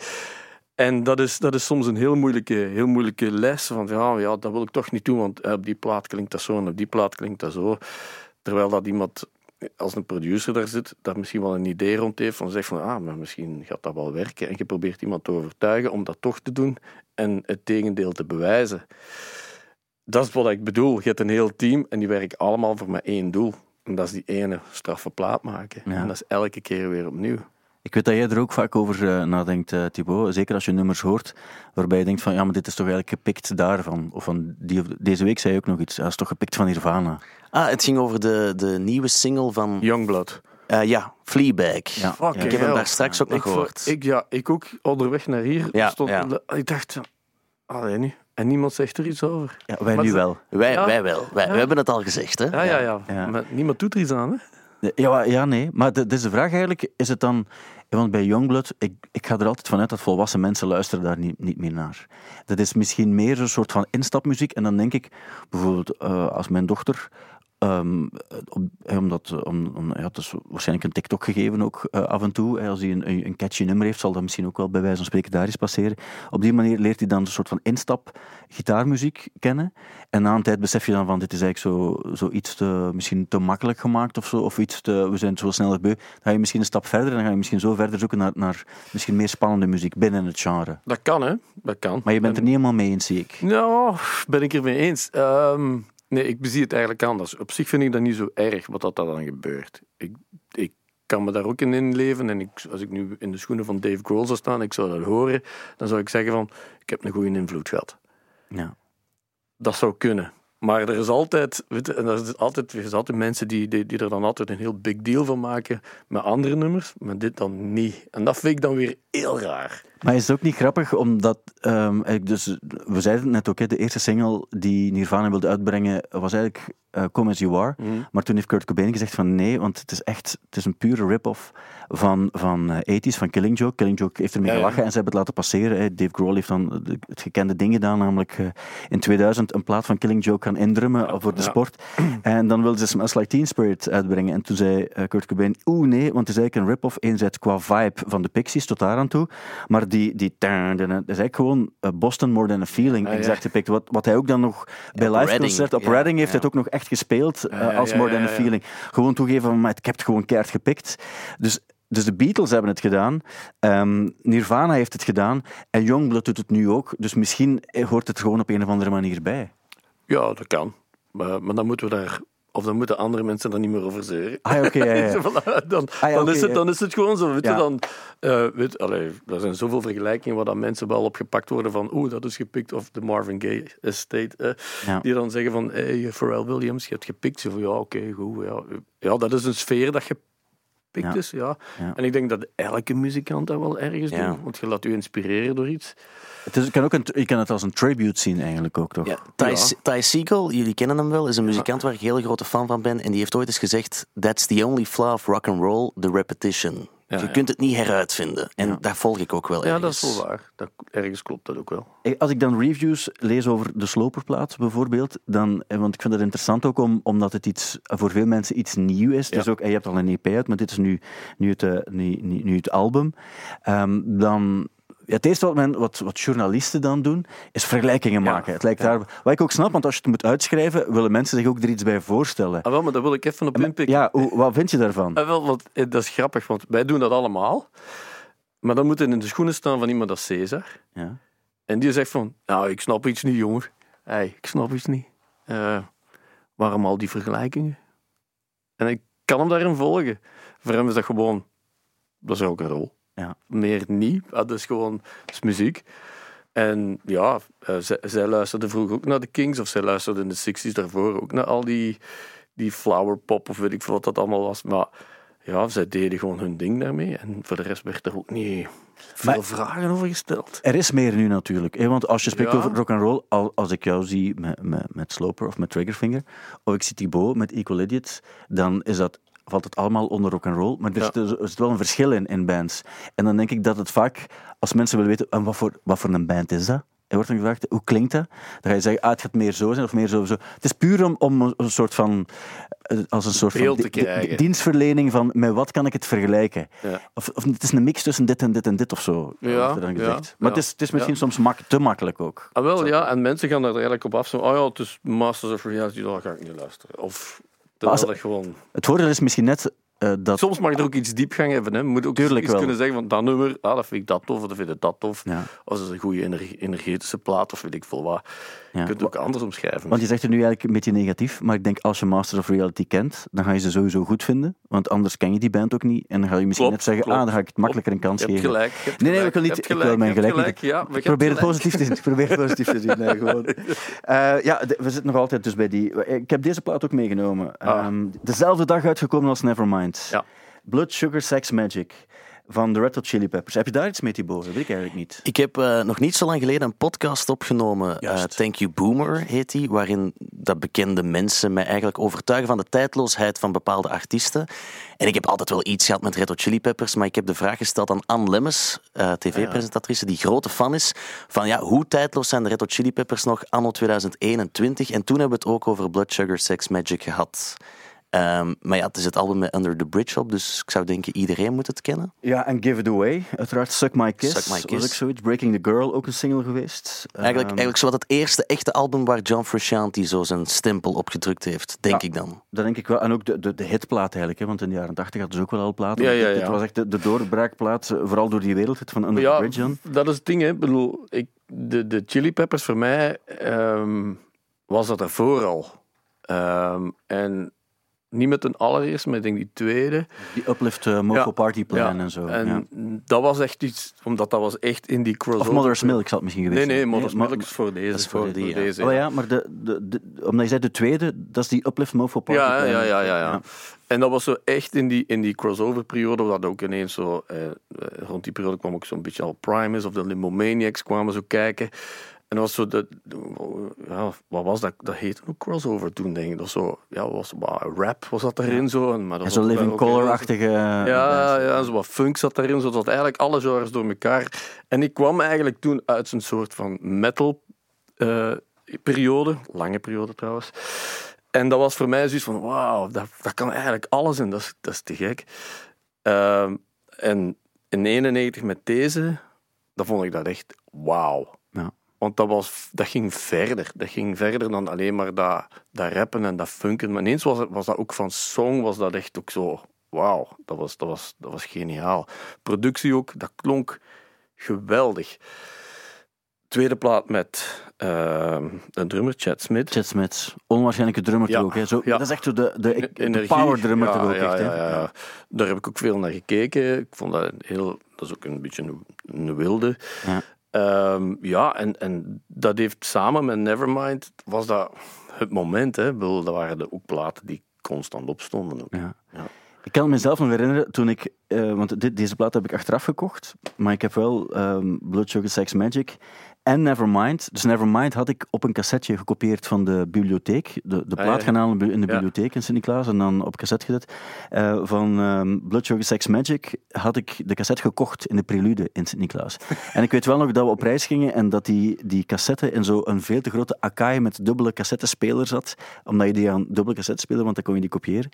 En dat is, dat is soms een heel moeilijke, heel moeilijke les. Van ja, ja, dat wil ik toch niet doen, want eh, op die plaat klinkt dat zo en op die plaat klinkt dat zo. Terwijl dat iemand, als een producer daar zit, daar misschien wel een idee rond heeft. Van zegt van, ah, maar misschien gaat dat wel werken. En je probeert iemand te overtuigen om dat toch te doen en het tegendeel te bewijzen. Dat is wat ik bedoel. Je hebt een heel team en die werken allemaal voor maar één doel. En dat is die ene straffe plaat maken. Ja. En dat is elke keer weer opnieuw. Ik weet dat jij er ook vaak over eh, nadenkt, eh, Thibaut. Zeker als je nummers hoort waarbij je denkt van ja, maar dit is toch eigenlijk gepikt daarvan. Of van die, of deze week zei je ook nog iets. Ja, dat is toch gepikt van Nirvana. Ah, het ging over de, de nieuwe single van... Youngblood. eh, ja, Fleabag. Ja. Ik heb hem daar straks ook nog gehoord. Ik, ja, ik ook onderweg naar hier Ja, stond. ja. Ik dacht, allee, nu. En niemand zegt er iets over. Ja, wij Maar nu wel. Wij, Ja. wij wel. Wij, Ja. We hebben het al gezegd, hè? Ja, ja, ja. Ja. Maar niemand doet er iets aan, hè? Ja, ja nee. Maar de, dus de vraag eigenlijk, is het dan... Want bij Youngblood, ik, ik ga er altijd vanuit dat volwassen mensen luisteren daar niet, niet meer naar. Dat is misschien meer een soort van instapmuziek. En dan denk ik, bijvoorbeeld eh, als mijn dochter... ehm, om- eh, omdat, om, om, ja, het is waarschijnlijk een TikTok gegeven ook eh, af en toe. Als hij een, een catchy nummer heeft, zal dat misschien ook wel bij wijze van spreken daar eens passeren. Op die manier leert hij dan een soort van instap gitaarmuziek kennen. En na een tijd besef je dan van, dit is eigenlijk zo, zo iets te, misschien te makkelijk gemaakt of zo. Of iets te, we zijn zo snel beu. Dan ga je misschien een stap verder en dan ga je misschien zo verder zoeken naar, naar misschien meer spannende muziek binnen het genre. Dat kan, hè? Dat kan. Maar je bent En- er niet helemaal mee eens, zie ik. Nou, ben ik er mee eens. Ehm, nee, ik bezie het eigenlijk anders. Op zich vind ik dat niet zo erg wat dat dan gebeurt. Ik, ik kan me daar ook in inleven. En ik, als ik nu in de schoenen van Dave Grohl zou staan, ik zou dat horen, dan zou ik zeggen van, ik heb een goede invloed gehad. Ja. Dat zou kunnen. Maar er is altijd, weet je, en er is altijd, er is altijd mensen die, die, die er dan altijd een heel big deal van maken met andere nummers, maar dit dan niet. En dat vind ik dan weer heel raar. Maar is het ook niet grappig, omdat... ik dus, we zeiden het net ook, hè, de eerste single die Nirvana wilde uitbrengen was eigenlijk eh, Come As You Are. Maar toen heeft Kurt Cobain gezegd van nee, want het is echt het is een pure rip-off van, van eh, 80s, van Killing Joke. Killing Joke heeft ermee Ja, ja. gelachen en ze hebben het laten passeren. Hè. Dave Grohl heeft dan het gekende ding gedaan, namelijk eh, in 2000 een plaat van Killing Joke gaan indrummen voor de sport. En dan wilden ze Smells Like Teen Spirit uitbrengen. En toen zei Kurt Cobain, oeh nee, want het is eigenlijk een rip-off enerzijds qua vibe van de Pixies tot daar aan toe. Maar die, die dat is eigenlijk gewoon eh, Boston More Than a Feeling Ah, exact gepikt. Wat, wat hij ook dan nog bij live concert op Reading heeft het ook nog echt gespeeld eh, als More Than a. Feeling. Gewoon toegeven maar ik heb het gewoon keihard gepikt. Dus, dus de Beatles hebben het gedaan. Ehm, Nirvana heeft het gedaan. En Youngblood doet het nu ook. Dus misschien hoort het gewoon op een of andere manier bij. Ja, dat kan. Maar, maar dan moeten we daar of dan moeten andere mensen er niet meer over zeuren. Ah, oké, ja, ja. Voilà, dan, Ah, ja, dan, is het, dan is het gewoon zo. Weet je, dan, eh, weet, allee, er zijn zoveel vergelijkingen waar dan mensen wel op gepakt worden van oeh, dat is gepikt, of de Marvin Gaye Estate, eh, die dan zeggen van hey, Pharrell Williams, je hebt gepikt. Zo van, ja, oké, goed. Ja. ja, dat is een sfeer dat gepikt Ja. is, ja. Ja. En ik denk dat elke muzikant dat wel ergens Ja. doet, want je laat je inspireren door iets. Het is, je, kan ook een, je kan het als een tribute zien eigenlijk ook, toch? Ja, Ty, Ja. Ty Segall, jullie kennen hem wel, is een muzikant waar ik een hele grote fan van ben. En die heeft ooit eens gezegd: That's the only flaw of rock and roll, the repetition. Ja, je ja. kunt het niet heruitvinden. En Ja. daar volg ik ook wel Ja, dat ergens. is wel waar. Dat, ergens klopt dat ook wel. Eh, Als ik dan reviews lees over de sloperplaat bijvoorbeeld, dan, eh, want ik vind het interessant ook om, omdat het iets, voor veel mensen iets nieuw is. Dus Ja. ook, eh, je hebt al een EP uit, maar dit is nu, nu, het, nu, nu, nu het album. Ehm, dan, het eerste wat, men, wat, wat journalisten dan doen, is vergelijkingen Ja. maken. Het lijkt daar, wat ik ook snap, want als je het moet uitschrijven, willen mensen zich ook er iets bij voorstellen. Ah, wel, maar daar wil ik even op inpikken. Ja, hoe, wat vind je daarvan? Ah, wel, want, eh, dat is grappig, want wij doen dat allemaal. Maar dan moet het in de schoenen staan van iemand als Cesar. Ja. En die zegt van, nou, ik snap iets niet, jongen. Hey, ik snap iets niet. Eh, waarom al die vergelijkingen? En ik kan hem daarin volgen. Voor hem is dat gewoon, dat is ook een rol. Ja. Meer niet. Ah, Dat is gewoon, dat is muziek. En ja, eh, zij, zij luisterde vroeger ook naar de Kings, of zij luisterde in de 60s daarvoor ook naar al die, die flower pop, of weet ik veel wat dat allemaal was. Maar ja, zij deden gewoon hun ding daarmee. En voor de rest werd er ook niet veel Maar- vragen over gesteld. Er is meer nu natuurlijk. Hè? Want als je spreekt Ja. over rock and roll, al, als ik jou zie met, met, met Sloper of met Triggerfinger, of ik zie Thibaut met Equal Idiots, dan is dat, valt het allemaal onder rock and roll. Maar er, Ja. zit, er zit wel een verschil in, in bands. En dan denk ik dat het vaak, als mensen willen weten, en wat voor, wat voor een band is dat? Er wordt dan gevraagd, hoe klinkt dat? Dan ga je zeggen, ah, het gaat meer zo zijn of meer zo. zo. Het is puur om, om een- soort van, eh, als een soort Beeld di- dienstverlening van, met wat kan ik het vergelijken? Ja. Of, of het is een mix tussen dit en dit en dit of zo, Ja, dan ja, maar ja, het is, het is misschien soms mak- te makkelijk ook. Ah, wel, ja, en mensen gaan daar eigenlijk op af. Zo, oh ja, het is Masters of Reality, daar ga ik niet luisteren. Of terwijl als- dat gewoon... Het voordeel is misschien net eh, dat... Soms mag er ook iets diepgang hebben. Hè. Je moet ook Tuurlijk iets wel. kunnen zeggen van dat nummer, ah, dat vind ik dat tof, of dat vind ik dat tof. Ja. Of dat is een goede ener- energetische plaat, of weet ik veel wat. Ja. Je kunt het ook anders omschrijven. Want je zegt er nu eigenlijk een beetje negatief, maar ik denk als je Masters of Reality kent, dan ga je ze sowieso goed vinden. Want anders ken je die band ook niet. En dan ga je misschien Klopt, net zeggen, klopt. ah, dan ga ik het makkelijker een kans geven. gelijk. je hebt Nee, nee, gelijk, ik wil, niet, ik wil mijn gelijk, niet- Ja, Ik probeer het gelijk. positief te zien. Ik probeer het positief te zien. Nee, gewoon. Eh, ja, we zitten nog altijd dus bij die... Ik heb deze plaat ook meegenomen. Ah. Ehm, dezelfde dag uitgekomen als Nevermind. Ja. Blood, Sugar, Sex, Magic. Van de Red Hot Chili Peppers. Heb je daar iets mee, Thibaut? Dat weet ik eigenlijk niet. Ik heb eh, nog niet zo lang geleden een podcast opgenomen. eh. Thank You Boomer heet die. Waarin dat bekende mensen mij eigenlijk overtuigen van de tijdloosheid van bepaalde artiesten. En ik heb altijd wel iets gehad met Red Hot Chili Peppers. Maar ik heb de vraag gesteld aan Anne Lemmens, eh, tv-presentatrice, die grote fan is. Van ja, hoe tijdloos zijn de Red Hot Chili Peppers nog anno 2021? En toen hebben we het ook over Blood Sugar Sex Magic gehad. Ehm, maar ja, het is het album met Under the Bridge op, dus ik zou denken iedereen moet het kennen. Ja, en Give It Away. Uiteraard Suck My Kiss. Suck My Was Kiss. ook zoiets. Breaking the Girl, ook een single geweest. Eigenlijk, Ehm, eigenlijk zo wat het eerste echte album waar John Frusciante zo zijn stempel op gedrukt heeft, denk Ja. ik dan. Dat denk ik wel. En ook de, de, de hitplaat eigenlijk. Hè? Want in de jaren 80 hadden ze ook wel al platen. Ja, ja, Dit ja. was echt de, de doorbraakplaat. eh, Vooral door die wereldhit van Under Ja, the Bridge. Dan. dat is het ding. Hè. Ik bedoel, ik, de, de Chili Peppers voor mij ehm, was dat ervoor al. Ehm, en niet met een allereerste, maar ik denk die tweede. Die Uplift uh, Mofo Ja. Party Plan Ja, en zo. En ja. dat was echt iets, omdat dat was echt in die crossover. Of Mother's Milk zal het misschien geweest Nee, nee. Mother's Milk is voor deze. is voor die, deze. Oh ja, maar de, de, de, omdat je zei de tweede, dat is die Uplift Mofo Party Ja, Plan. ja, ja, ja, ja. Ja. En dat was zo echt in die, in die crossover-periode, dat ook ineens zo... Eh, eh, rond die periode kwam ook zo'n beetje al Primus of de Limbo Maniacs kwamen zo kijken. En dat was zo... De, ja, wat was dat? Dat heette ook crossover toen, denk ik. Dat was zo... Ja, was wat, rap was dat erin zo. En, maar dat En ook Living wel ook heel- Color-achtige... Ja, ja, zo wat funk zat daarin. Zo dat eigenlijk alle genres door elkaar. En ik kwam eigenlijk toen uit zo'n soort van metal eh, periode. Lange periode trouwens. En dat was voor mij zoiets van, wauw, dat, dat kan eigenlijk alles en dat is, dat is te gek. Ehm, en in 91 met deze, dan vond ik dat echt wauw. Ja. Want dat, was, dat ging verder. Dat ging verder dan alleen maar dat, dat rappen en dat funken. Maar ineens was, het, was dat ook van song, was dat echt ook zo... Wauw, dat was, dat, was, dat was geniaal. Productie ook, dat klonk geweldig. Tweede plaat met uh, een drummer, Chad Smith. Chad Smith, onwaarschijnlijke drummer Ja, ook. Hè? Zo, ja. Dat is echt zo de, de, de power drummer ja, ook echt. hè? Daar heb ik ook veel naar gekeken. Ik vond dat heel... Dat is ook een beetje een, een wilde. Ja. Ehm, ja, en, en dat heeft samen met Nevermind... Was dat het moment, hè. Bedoel, Dat waren de ook platen die constant opstonden. Ook. Ja. Ja. Ik kan mezelf nog herinneren toen ik, eh, want dit, deze plaat heb ik achteraf gekocht, maar ik heb wel ehm, Blood Sugar Sex Magic en Nevermind. Dus Nevermind had ik op een cassetje gekopieerd van de bibliotheek, de, de Ah, plaat gaan halen in de bibliotheek in Sint-Niklaas en dan op cassette gezet. Eh, van ehm, Blood Sugar Sex Magic had ik de cassette gekocht in de Prelude in Sint-Niklaas. en ik weet wel nog dat we op reis gingen en dat die, die cassette in zo'n veel te grote Akai met dubbele cassettespeler zat, omdat je die aan dubbele cassettespeler, want dan kon je die kopiëren.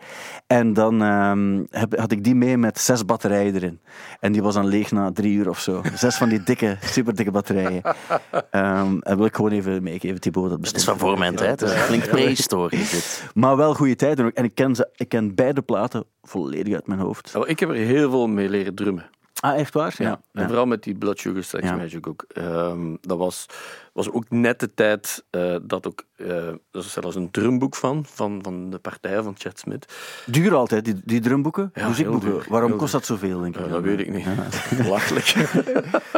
En dan ehm, heb, had ik die mee met zes batterijen erin. En die was dan leeg na drie uur of zo. Zes van die dikke, super dikke batterijen. Ehm en wil ik gewoon even meegeven, Thibaut. Dat Het bestond is van voor mijn tijd. Het klinkt prehistorisch. dit. Maar wel goede tijden ook. En ik ken, ze, ik ken beide platen volledig uit mijn hoofd. Nou, Ik heb er heel veel mee leren drummen. Ah, echt waar? Ja. En vooral met die Blood Sugar Sex Ja. Magic ook. Ehm, dat was, was ook net de tijd eh, dat ook... eh er is zelfs een drumboek van, van, van de partij van Chad Smith. Duur altijd, die, die drumboeken, Ja, muziekboeken. duur, Waarom kost dat zoveel, denk ik? Ja, dat weet ik niet. Belachelijk.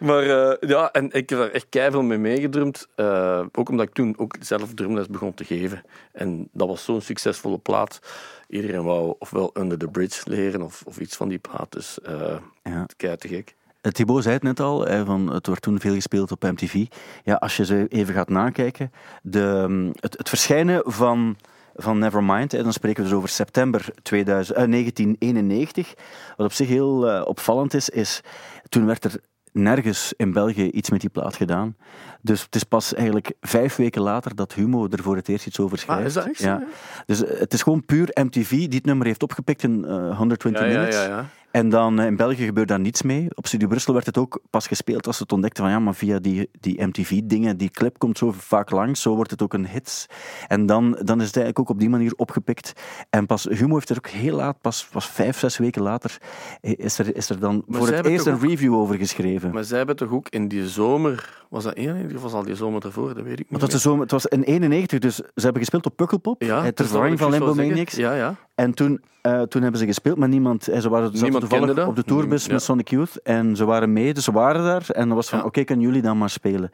Maar eh, ja, en ik heb er echt keihard mee meegedrumd. eh, ook omdat ik toen ook zelf drumles begon te geven. En dat was zo'n succesvolle plaat. Iedereen wou ofwel Under the Bridge leren of, of iets van die plaat. Dus eh Ja. te gek. Eh, Thibaut zei het net al, van, het wordt toen veel gespeeld op MTV. Ja, als je ze even gaat nakijken, de, mm, het, het verschijnen van, van Nevermind, hè, dan spreken we dus over september 2000, eh, 1991. Wat op zich heel eh, opvallend is, is toen werd er nergens in België iets met die plaat gedaan. Dus het is pas eigenlijk vijf weken later dat Humo er voor het eerst iets over schrijft. Ah, is dat echt zo, Ja. Dus eh, het is gewoon puur MTV die het nummer heeft opgepikt in eh, 120 Ja, ja, minutes. ja, ja. En dan eh, in België gebeurt daar niets mee. Op Studio Brussel werd het ook pas gespeeld als ze het ontdekten van ja, maar via die, die MTV-dingen, die clip komt zo vaak langs, zo wordt het ook een hit. En dan, dan is het eigenlijk ook op die manier opgepikt. En pas, Humo heeft er ook heel laat, pas, pas vijf, zes weken later, eh, is er, is er dan Maar voor het eerst een review over geschreven. Maar zij hebben toch ook in die zomer... Was dat één of was al die zomer ervoor? Dat weet ik niet het was, meer. de zomer, het was in 91, dus ze hebben gespeeld op Pukkelpop, Ja, eh, ter dat is vervanging van Limbo Maniacs. Ja, ja. En toen, toen hebben ze gespeeld, maar niemand... Ze waren Niemand toevallig dat. op de tourbus Ja. met Sonic Youth en ze waren mee, dus ze waren daar. En dan was van, Ja. oké, kunnen jullie dan maar spelen.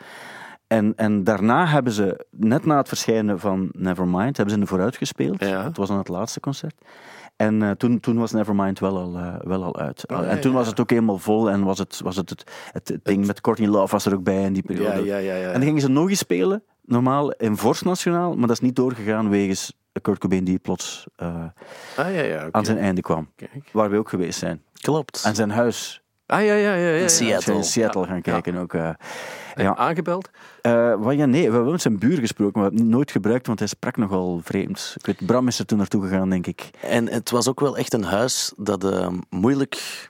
En, en daarna hebben ze, net na het verschijnen van Nevermind, hebben ze een vooruit gespeeld. Ja. Het was dan het laatste concert. En eh, toen, toen was Nevermind wel al, eh, wel al uit. Ja, en toen ja, was het ook helemaal vol en was het, was het, het, het, het ding met Courtney Love was er ook bij in die periode. En dan gingen ze nog eens spelen, normaal in Vorst Nationaal, maar dat is niet doorgegaan wegens Kurt Cobain die plots eh, Ah, ja, ja. aan zijn einde kwam. Kijk. Waar we ook geweest zijn. Klopt. En zijn huis. Ah, ja, ja, ja. ja, ja. In Seattle. In Seattle Ja. gaan kijken ook. eh. En Ja. Aangebeld? Eh, wat, ja, nee, we hebben met zijn buur gesproken, maar we hebben het nooit gebruikt, want hij sprak nogal vreemd. Ik weet, Bram is er toen naartoe gegaan, denk ik. En het was ook wel echt een huis dat eh, moeilijk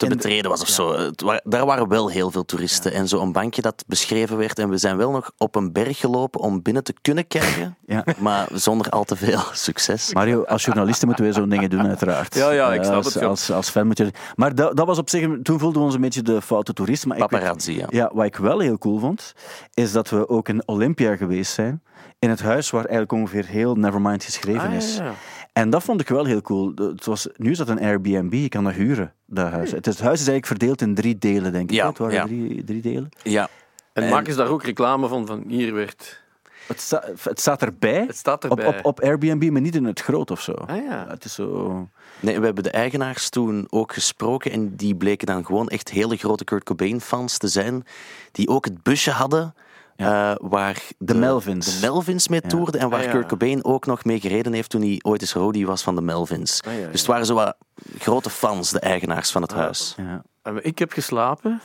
te En de- betreden was of zo. Het wa- daar waren wel heel veel toeristen. En zo'n bankje dat beschreven werd. En we zijn wel nog op een berg gelopen om binnen te kunnen kijken. Ja. Maar zonder al te veel succes. Mario, als journalisten moeten wij zo'n dingen doen, uiteraard. Ja, ja, ik Eh, snap als, het, ja. Als, als fan moet je... Maar dat, dat was op zich... Toen voelden we ons een beetje de foute toeristen. Maar ik weet- Paparazzi, ja. Ja, wat ik wel heel cool vond, is dat we ook in Olympia geweest zijn. In het huis waar eigenlijk ongeveer heel Nevermind geschreven Ah, is. ja. En dat vond ik wel heel cool. De- Het was, nu is dat een Airbnb, je kan dat huren, dat huis. Het, is, het huis is eigenlijk verdeeld in drie delen, denk ik. Ja? Het waren ja. drie, drie delen. Ja. En, En- maken ze daar ook reclame van? Van hier werd... Het, sta- het staat erbij, Het staat op, erbij. op, op Airbnb, maar niet in het groot of zo. Ah ja. Het is zo... Nee, we hebben de eigenaars toen ook gesproken. En die bleken dan gewoon echt hele grote Kurt Cobain-fans te zijn. Die ook het busje hadden. Eh, waar de, Melvins. de Melvins mee Ja. toerden en waar Ah, ja. Kurt Cobain ook nog mee gereden heeft toen hij ooit eens roadie was van de Melvins. Ah, ja, ja. Dus het waren zo wat grote fans, de eigenaars van het Ah. huis. Ja. En Ik heb geslapen.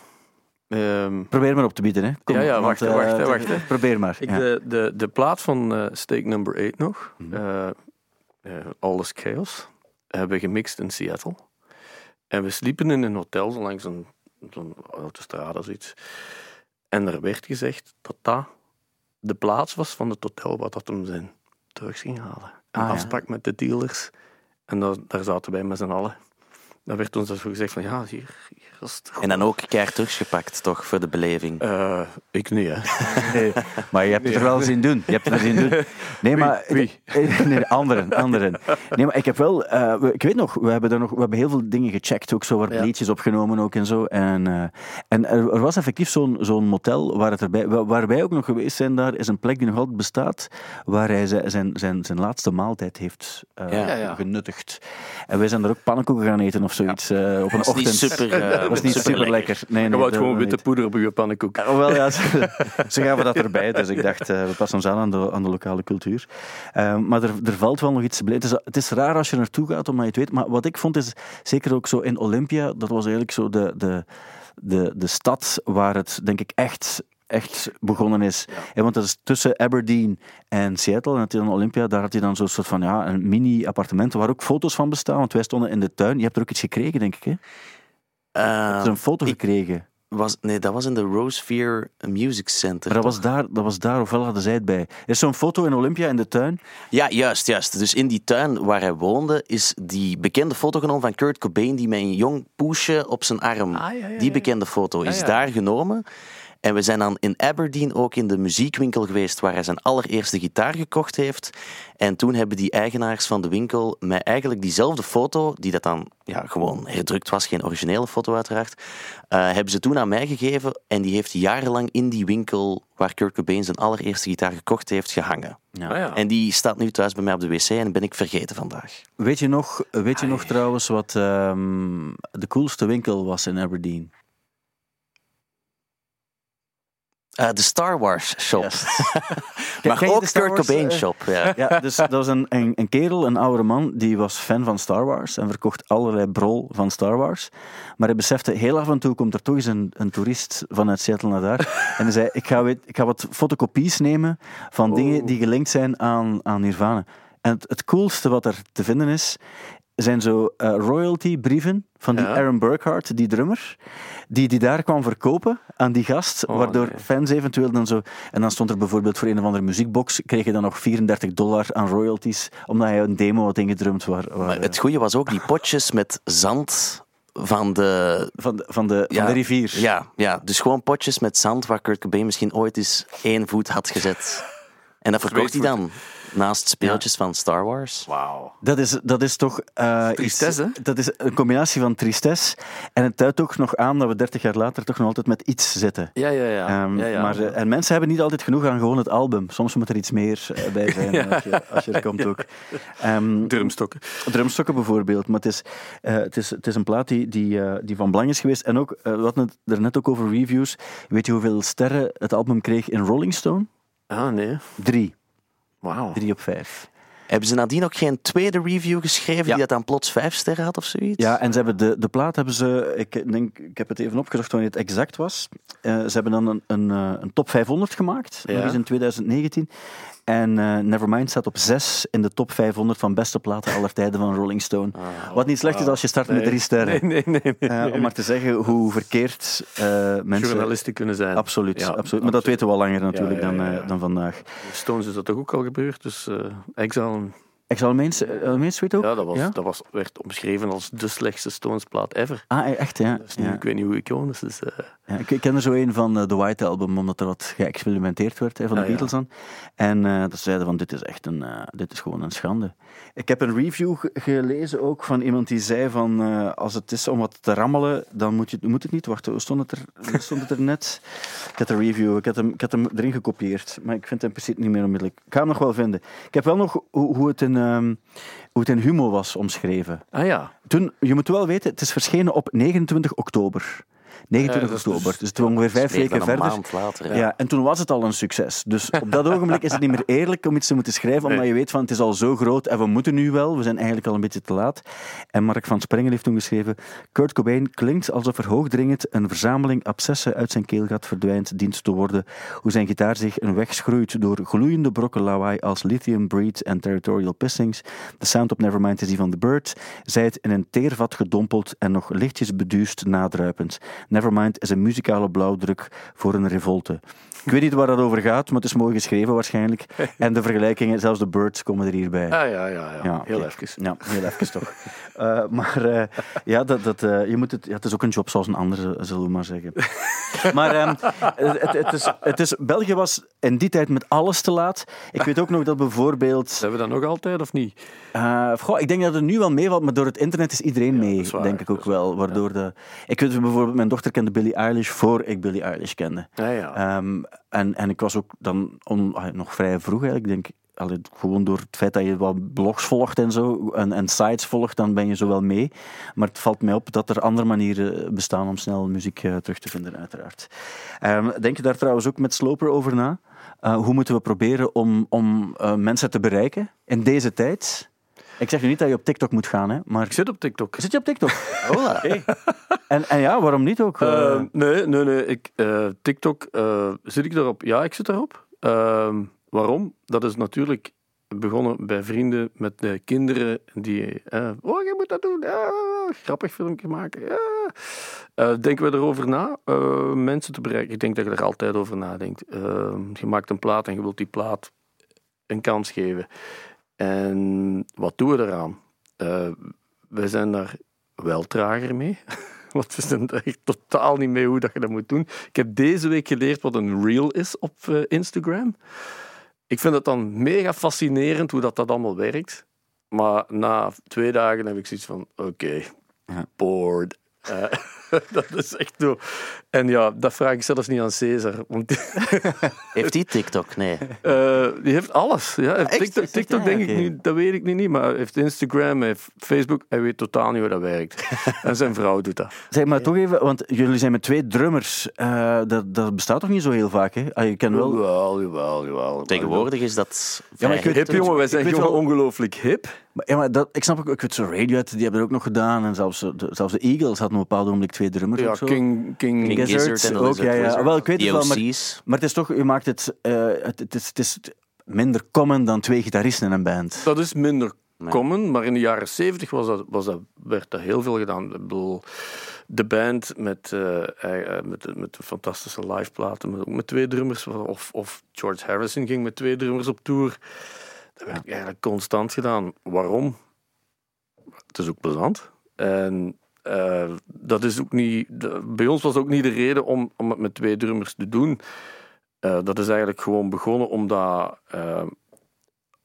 Ehm, Probeer maar op te bieden, hè. Ja, ja, want, wacht, eh, wacht, wacht. Probeer maar. ik, ja. de, de, de plaat van eh Steak Number 8 nog. Mhm. eh eh, All is Chaos. Hebben we gemixt in Seattle. En we sliepen in een hotel zo langs een, zo'n autostrade of zoiets. En er werd gezegd dat dat de plaats was van het hotel waar dat hem zijn drugs ging halen. En Ah, ja. afsprak met de dealers. En daar, daar zaten wij met z'n allen. dan werd ons zo gezegd van ja, hier, En dan ook keihard teruggepakt, toch, voor de beleving. Eh, ik niet, hè. Nee, maar je hebt het er wel zien doen. Je hebt het er zien doen. Nee, maar... Wie? Nee, anderen, anderen. Nee, maar ik heb wel... eh, ik weet nog, we hebben, er nog, we hebben heel veel dingen gecheckt. Ook zo, waar Ja. liedjes opgenomen ook en zo. En, eh, en er, er was effectief zo'n zo'n motel waar, het erbij, wa- waar wij ook nog geweest zijn daar, is een plek die nog altijd bestaat, waar hij zijn, zijn, zijn, zijn laatste maaltijd heeft eh, Ja. Genuttigd. En wij zijn er ook pannenkoeken gaan eten of zoiets eh, op een ochtend. super, eh, was niet super super lekker. Nee, Je nee, wou gewoon witte niet. poeder op je pannenkoek. Oh, wel, ja, ze, ze gaven dat erbij, dus ik dacht, eh, we passen ons aan aan de, aan de lokale cultuur. Eh, maar er, er valt wel nog iets bij. Het is, het is raar als je naartoe gaat, omdat je het weet. Maar wat ik vond is, zeker ook zo in Olympia, dat was eigenlijk zo de, de, de, de stad waar het, denk ik, echt echt begonnen is. Ja, want dat is tussen Aberdeen en Seattle. En dan Olympia, daar had hij dan zo'n soort van ja, een mini-appartement waar ook foto's van bestaan. Want wij stonden in de tuin. Je hebt er ook iets gekregen, denk ik. Hè? Hebt een foto ik- gekregen. was, nee, dat was in de Rosevere Music Center. Maar dat was daar, dat was daar ofwel hadden zij het bij. Er is zo'n foto in Olympia in de tuin. Ja, juist, juist. Dus in die tuin waar hij woonde, is die bekende foto genomen van Kurt Cobain, die met een jong poesje op zijn arm. Ah, ja, ja, Die ja. bekende foto is ja. daar genomen. En we zijn dan in Aberdeen ook in de muziekwinkel geweest waar hij zijn allereerste gitaar gekocht heeft. En toen hebben die eigenaars van de winkel mij eigenlijk diezelfde foto, die dat dan ja, gewoon herdrukt was, geen originele foto uiteraard, eh, hebben ze toen aan mij gegeven. En die heeft jarenlang in die winkel waar Kurt Cobain zijn allereerste gitaar gekocht heeft, gehangen. Ja. Ah, ja. En die staat nu thuis bij mij op de wc en ben ik vergeten vandaag. Weet je nog, weet je nog trouwens wat ehm, de coolste winkel was in Aberdeen? Eh, de Star Wars shop. Maar ken ook de Kurt Cobain eh, shop. Ja. Ja, dus dat was een, een, een kerel, een oude man, die was fan van Star Wars en verkocht allerlei brol van Star Wars. Maar hij besefte, heel af en toe komt er toch eens een, een toerist vanuit Seattle naar daar. En hij zei, ik ga, weet, ik ga wat fotocopies nemen van dingen die gelinkt zijn aan, aan Nirvana. En het, het coolste wat er te vinden is, zijn zo eh, royalty-brieven van die Ja. Aaron Burkhardt, die drummer, die die daar kwam verkopen aan die gast, Oh, waardoor nee. fans eventueel dan zo... En dan stond er bijvoorbeeld voor een of andere muziekbox, kreeg je dan nog 34 dollar aan royalties, omdat hij een demo had ingedrumd waar, waar, Maar het goede was ook die potjes met zand van de... van, de, van, de, van de rivier. Ja, ja, dus gewoon potjes met zand waar Kurt Cobain misschien ooit eens één voet had gezet. En dat verkocht hij dan naast speeltjes van Star Wars. Wauw. Dat is, dat is toch... eh, Tristesse, iets- Dat is een combinatie van tristesse en het duidt ook nog aan dat we 30 jaar later toch nog altijd met iets zitten. Ja, ja, ja. Ehm, ja, ja. Maar, eh, en mensen hebben niet altijd genoeg aan gewoon het album. Soms moet er iets meer eh, bij zijn als, je, als je er komt ook. Ehm, Drumstokken. drumstokken bijvoorbeeld. Maar het is, eh, het is, het is een plaat die, die, eh, die van belang is geweest. En ook, we hadden het er net ook over reviews. Weet je hoeveel sterren het album kreeg in Rolling Stone? Ah, nee. Drie. Wauw. Drie op vijf. Hebben ze nadien ook geen tweede review geschreven Ja. die dat dan plots vijf sterren had of zoiets? Ja, en ze hebben de, de plaat hebben ze, ik denk, ik heb het even opgezocht wanneer het exact was. Eh, ze hebben dan een, een, eh, een top 500 gemaakt, Ja. nog eens in 2019. En eh, Nevermind staat op 6 in de top 500 van beste platen aller tijden van Rolling Stone. Wat niet slecht is als je start met Ah, drie sterren. Nee, nee, nee. nee, Eh, nee. om maar te zeggen hoe verkeerd eh, mensen... Journalisten kunnen zijn. Absoluut, Ja, absoluut. Maar dat weten we al langer natuurlijk Ja, ja, ja, Dan, vandaag. Stones is dat toch ook al gebeurd, dus Exile... Exalmeens, uh, Main Street ook? Ja, dat, was, dat was, werd omschreven als de slechtste Stones-plaat ever. Ah, echt, ja. Dus nu. Ik weet niet hoe iconisch is. eh Ja, ik, ik ken er zo een van eh, The White Album, omdat er wat geëxperimenteerd werd hè, van de Ah. Beatles dan. En eh, dat zeiden van, dit is echt een, eh, dit is gewoon een schande. Ik heb een review ge- gelezen ook van iemand die zei van, eh, als het is om wat te rammelen, dan moet, je, moet het niet. Wacht, hoe stond het er, stond het er net? Ik had een review, ik had, hem, ik had hem erin gekopieerd, maar ik vind hem precies niet meer onmiddellijk. Ik ga hem nog wel vinden. Ik heb wel nog hoe, hoe, het, in, ehm, hoe het in Humo was omschreven. Ah ja. Toen, je moet wel weten, het is verschenen op 29 oktober. 29 Ja, dat is oktober. dus- Dus het was ongeveer vijf weken verder. maand later. Ja. en toen was het al een succes. Dus op dat ogenblik is het niet meer eerlijk om iets te moeten schrijven, omdat je weet van het is al zo groot en we moeten nu wel. We zijn eigenlijk al een beetje te laat. En Mark van Sprengen heeft toen geschreven: Kurt Cobain klinkt alsof er hoogdringend een verzameling abscessen uit zijn keelgat verdwijnt, dient te worden. Hoe zijn gitaar zich een weg schroeit door gloeiende brokken lawaai als Lithium Breed en Territorial Pissings. De sound op Nevermind is die van The Bird. Zij het in een teervat gedompeld en nog lichtjes beduust nadruipend. Nevermind is een muzikale blauwdruk voor een revolte. Ik weet niet waar dat over gaat, maar het is mooi geschreven waarschijnlijk. En de vergelijkingen, zelfs de Birds komen er hierbij. Ah ja, ja, ja. Ja, Heel even. Ja, heel even toch. Eh, maar eh, ja, dat, dat, eh, je moet het, ja, het is ook een job zoals een andere, zullen we maar zeggen. maar ehm, het, het, is, het is, België was in die tijd met alles te laat. Ik weet ook nog dat bijvoorbeeld... Zijn we dat nog altijd of niet? Goh, ik denk dat het nu wel meevalt, maar door het internet is iedereen mee, waar, denk ik ook wel. Waardoor de, ik weet bijvoorbeeld, mijn dochter kende Billie Eilish voor ik Billie Eilish kende. Ja, ja. Ehm, en, en ik was ook dan on- ah, nog vrij vroeg eigenlijk, denk allee, gewoon door het feit dat je wat blogs volgt en zo, en, en sites volgt, dan ben je zo wel mee. Maar het valt mij op dat er andere manieren bestaan om snel muziek eh, terug te vinden, uiteraard. Ehm, denk je daar trouwens ook met Sloper over na? Uh, hoe moeten we proberen om, om uh, mensen te bereiken in deze tijd? Ik zeg nu niet dat je op TikTok moet gaan, hè, maar... Ik zit op TikTok. Zit je op TikTok? Hola. En, en ja, waarom niet ook? Uh, Uh, nee, nee, nee. Ik, uh, TikTok, uh, zit ik daarop? Ja, ik zit daarop. Ehm, waarom? Dat is natuurlijk begonnen bij vrienden met de kinderen die... oh, je moet dat doen. Grappig filmpje maken. Ja. denken we erover na? mensen te bereiken. Ik denk dat je er altijd over nadenkt. Ehm, je maakt een plaat en je wilt die plaat een kans geven. En wat doen we eraan? Uh, wij zijn daar wel trager mee. Want we zijn er echt totaal niet mee hoe dat je dat moet doen. Ik heb deze week geleerd wat een reel is op uh, Instagram. Ik vind het dan mega fascinerend hoe dat, dat allemaal werkt. Maar na twee dagen heb ik zoiets van: oké, okay, ja. bored. Uh, dat is echt zo. En ja, dat vraag ik zelfs niet aan Cesar. Want heeft hij TikTok? Nee. Uh, die heeft alles. Ja, heeft TikTok, TikTok denk ik niet, dat weet ik niet, niet. Maar hij heeft Instagram, hij heeft Facebook. Hij weet totaal niet hoe dat werkt. en zijn vrouw doet dat. Zeg maar toch even, want jullie zijn met twee drummers. Uh, dat, dat bestaat toch niet zo heel vaak? Hè? Ah, je kan wel... Jawel, jawel, jawel. Tegenwoordig is dat. Ja, maar ik weet, hip, jongen. Wij zijn jongen ongelooflijk hip. Maar, ja, maar dat, ik snap ook, ik weet zo Radiohead, die hebben er ook nog gedaan. En zelfs de, zelfs de Eagles hadden op een bepaald moment twee drummers. Ja, zo. King, King, King Gizzard en ook, ja, ja. Wel, ik weet het wel, maar, OC's. maar het is toch, je maakt het, uh, het, het, is, het is minder common dan twee gitaristen in een band. Dat is minder common, maar in de jaren zeventig was dat, was dat, werd dat heel veel gedaan. Ik bedoel, de band met, uh, met, met de fantastische liveplaten, met, ook met twee drummers, of, of George Harrison ging met twee drummers op tour. Dat werd eigenlijk constant gedaan. Waarom? Het is ook plezant. En uh, dat is ook niet, bij ons was ook niet de reden om, om het met twee drummers te doen. Uh, dat is eigenlijk gewoon begonnen omdat uh,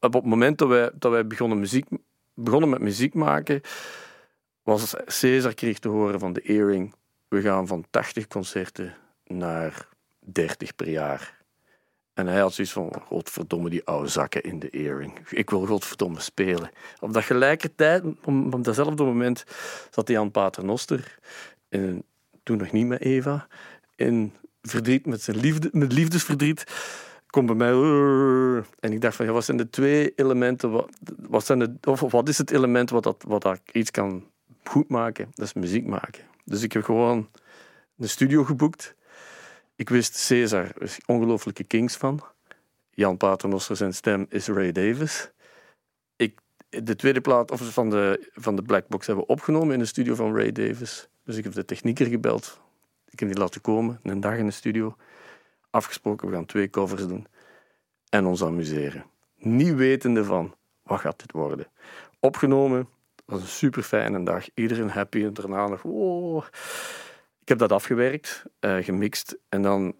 op het moment dat wij, dat wij begonnen, muziek, begonnen met muziek maken, was Cesar kreeg te horen van de Earring, we gaan van 80 concerten naar 30 per jaar. En hij had zoiets van, godverdomme, die oude zakken in de earring. Ik wil godverdomme spelen. Op dat gelijkertijd, op, op datzelfde moment, zat hij aan Paternoster, in, toen nog niet met Eva, in verdriet met zijn liefde, met liefdesverdriet. Komt bij mij, en ik dacht van, ja, wat zijn de twee elementen, wat, wat, zijn de, of wat is het element wat, dat, wat dat iets kan goed maken? Dat is muziek maken. Dus ik heb gewoon een studio geboekt. Ik wist, Cesar is ongelooflijke Kings van. Jan Paternoster, zijn stem is Ray Davis. Ik, de tweede plaat van, de, van de Black Box hebben we opgenomen in de studio van Ray Davis. Dus ik heb de technieker gebeld. Ik heb die laten komen, een dag in de studio. Afgesproken, we gaan twee covers doen. En ons amuseren. Niet wetende van, wat gaat dit worden? Opgenomen, was een super fijne dag. Iedereen happy en daarna nog. Ik heb dat afgewerkt, uh, gemixt en dan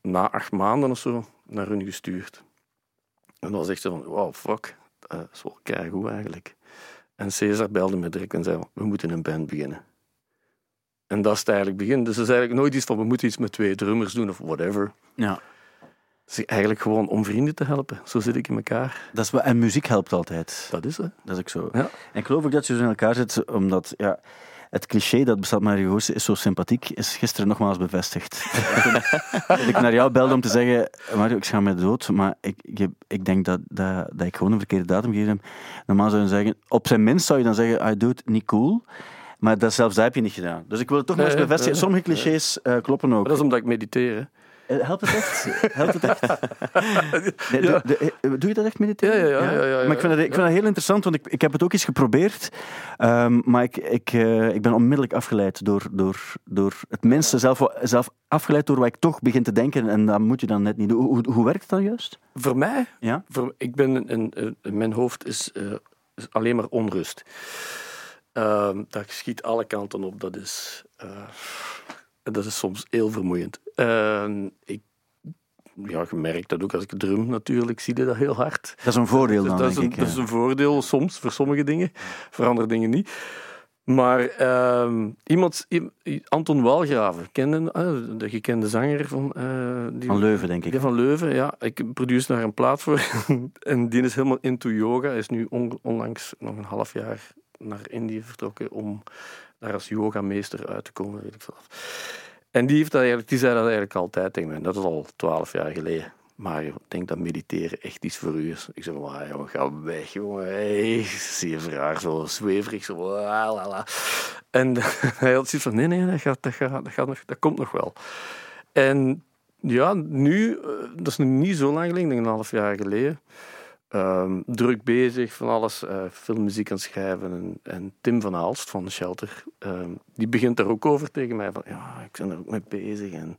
na acht maanden of zo naar hun gestuurd. En dan was echt zo van, wow, fuck, dat is wel keigoed eigenlijk. En Cesar belde me direct en zei, we moeten een band beginnen. En dat is het eigenlijk begin. Dus het is eigenlijk nooit iets van, we moeten iets met twee drummers doen of whatever. Ja. Dus eigenlijk gewoon om vrienden te helpen. Zo zit ik in elkaar. Dat is, en muziek helpt altijd. Dat is het. Dat is ook zo. Ja. En ik geloof ook dat je zo in elkaar zit, omdat ja, het cliché dat bestaat Mario Goossen is zo sympathiek, is gisteren nogmaals bevestigd. dat ik naar jou belde om te zeggen, Mario, ik schaam me dood, maar ik, ik, ik denk dat, dat, dat ik gewoon een verkeerde datum gegeven heb. Normaal zou je zeggen, op zijn minst zou je dan zeggen, I do it, niet cool. Maar dat, zelfs dat heb je niet gedaan. Dus ik wil het toch nog eens bevestigen. Sommige clichés eh, kloppen ook. Maar dat is omdat ik mediteer. hè. Eh, Helpt het echt? Helpt het echt? Nee, Ja. doe, de- eh, doe je dat echt mediteren? Ja, ja, ja, ja, ja. Maar ik vind, het, ik vind het heel interessant, want ik, ik heb het ook eens geprobeerd. Ehm, maar ik, ik, eh, ik ben onmiddellijk afgeleid door, door, door het minste. Zelf, zelf afgeleid door wat ik toch begin te denken. En dat moet je dan net niet doen. Hoe, hoe, hoe werkt dan juist? Voor mij, Ja? voor, ik ben een, een, mijn hoofd is, is alleen maar onrust. Ehm, dat schiet alle kanten op. Dat is, dat is soms heel vermoeiend. Ehm, ik, ja, je merkt dat ook als ik drum natuurlijk, zie je dat heel hard. Dat is een voordeel dan, dat, is een, ik. dat is een voordeel soms voor sommige dingen, voor andere dingen niet. Maar ehm, iemand, Anton Walgraven, kende, eh, de gekende zanger van, eh, die, Van Leuven, denk ik. van Leuven, ja. Ik produce daar een plaat voor. en die is helemaal into yoga. Hij is nu on- onlangs nog een half jaar naar Indië vertrokken om daar als yogameester uit te komen, weet ik veel. En die, heeft dat eigenlijk, die zei dat eigenlijk altijd tegen mij. Dat is al twaalf jaar geleden. Maar ik denk dat mediteren echt iets voor u is. Ik zeg, maar jongen, ga weg, jongen. Hey, zie je vraag, zo zweverig, zo la, la, la. En hij had zoiets van, nee, nee, dat, gaat, dat, gaat, nog, dat komt nog wel. En ja, nu, eh, dat is nog niet zo lang geleden, een half jaar geleden. Ehm, druk bezig van alles, eh filmmuziek aan schrijven. En, en Tim van Aalst van Shelter, ehm, die begint er ook over tegen mij. Van, ja, ik ben er ook mee bezig. En,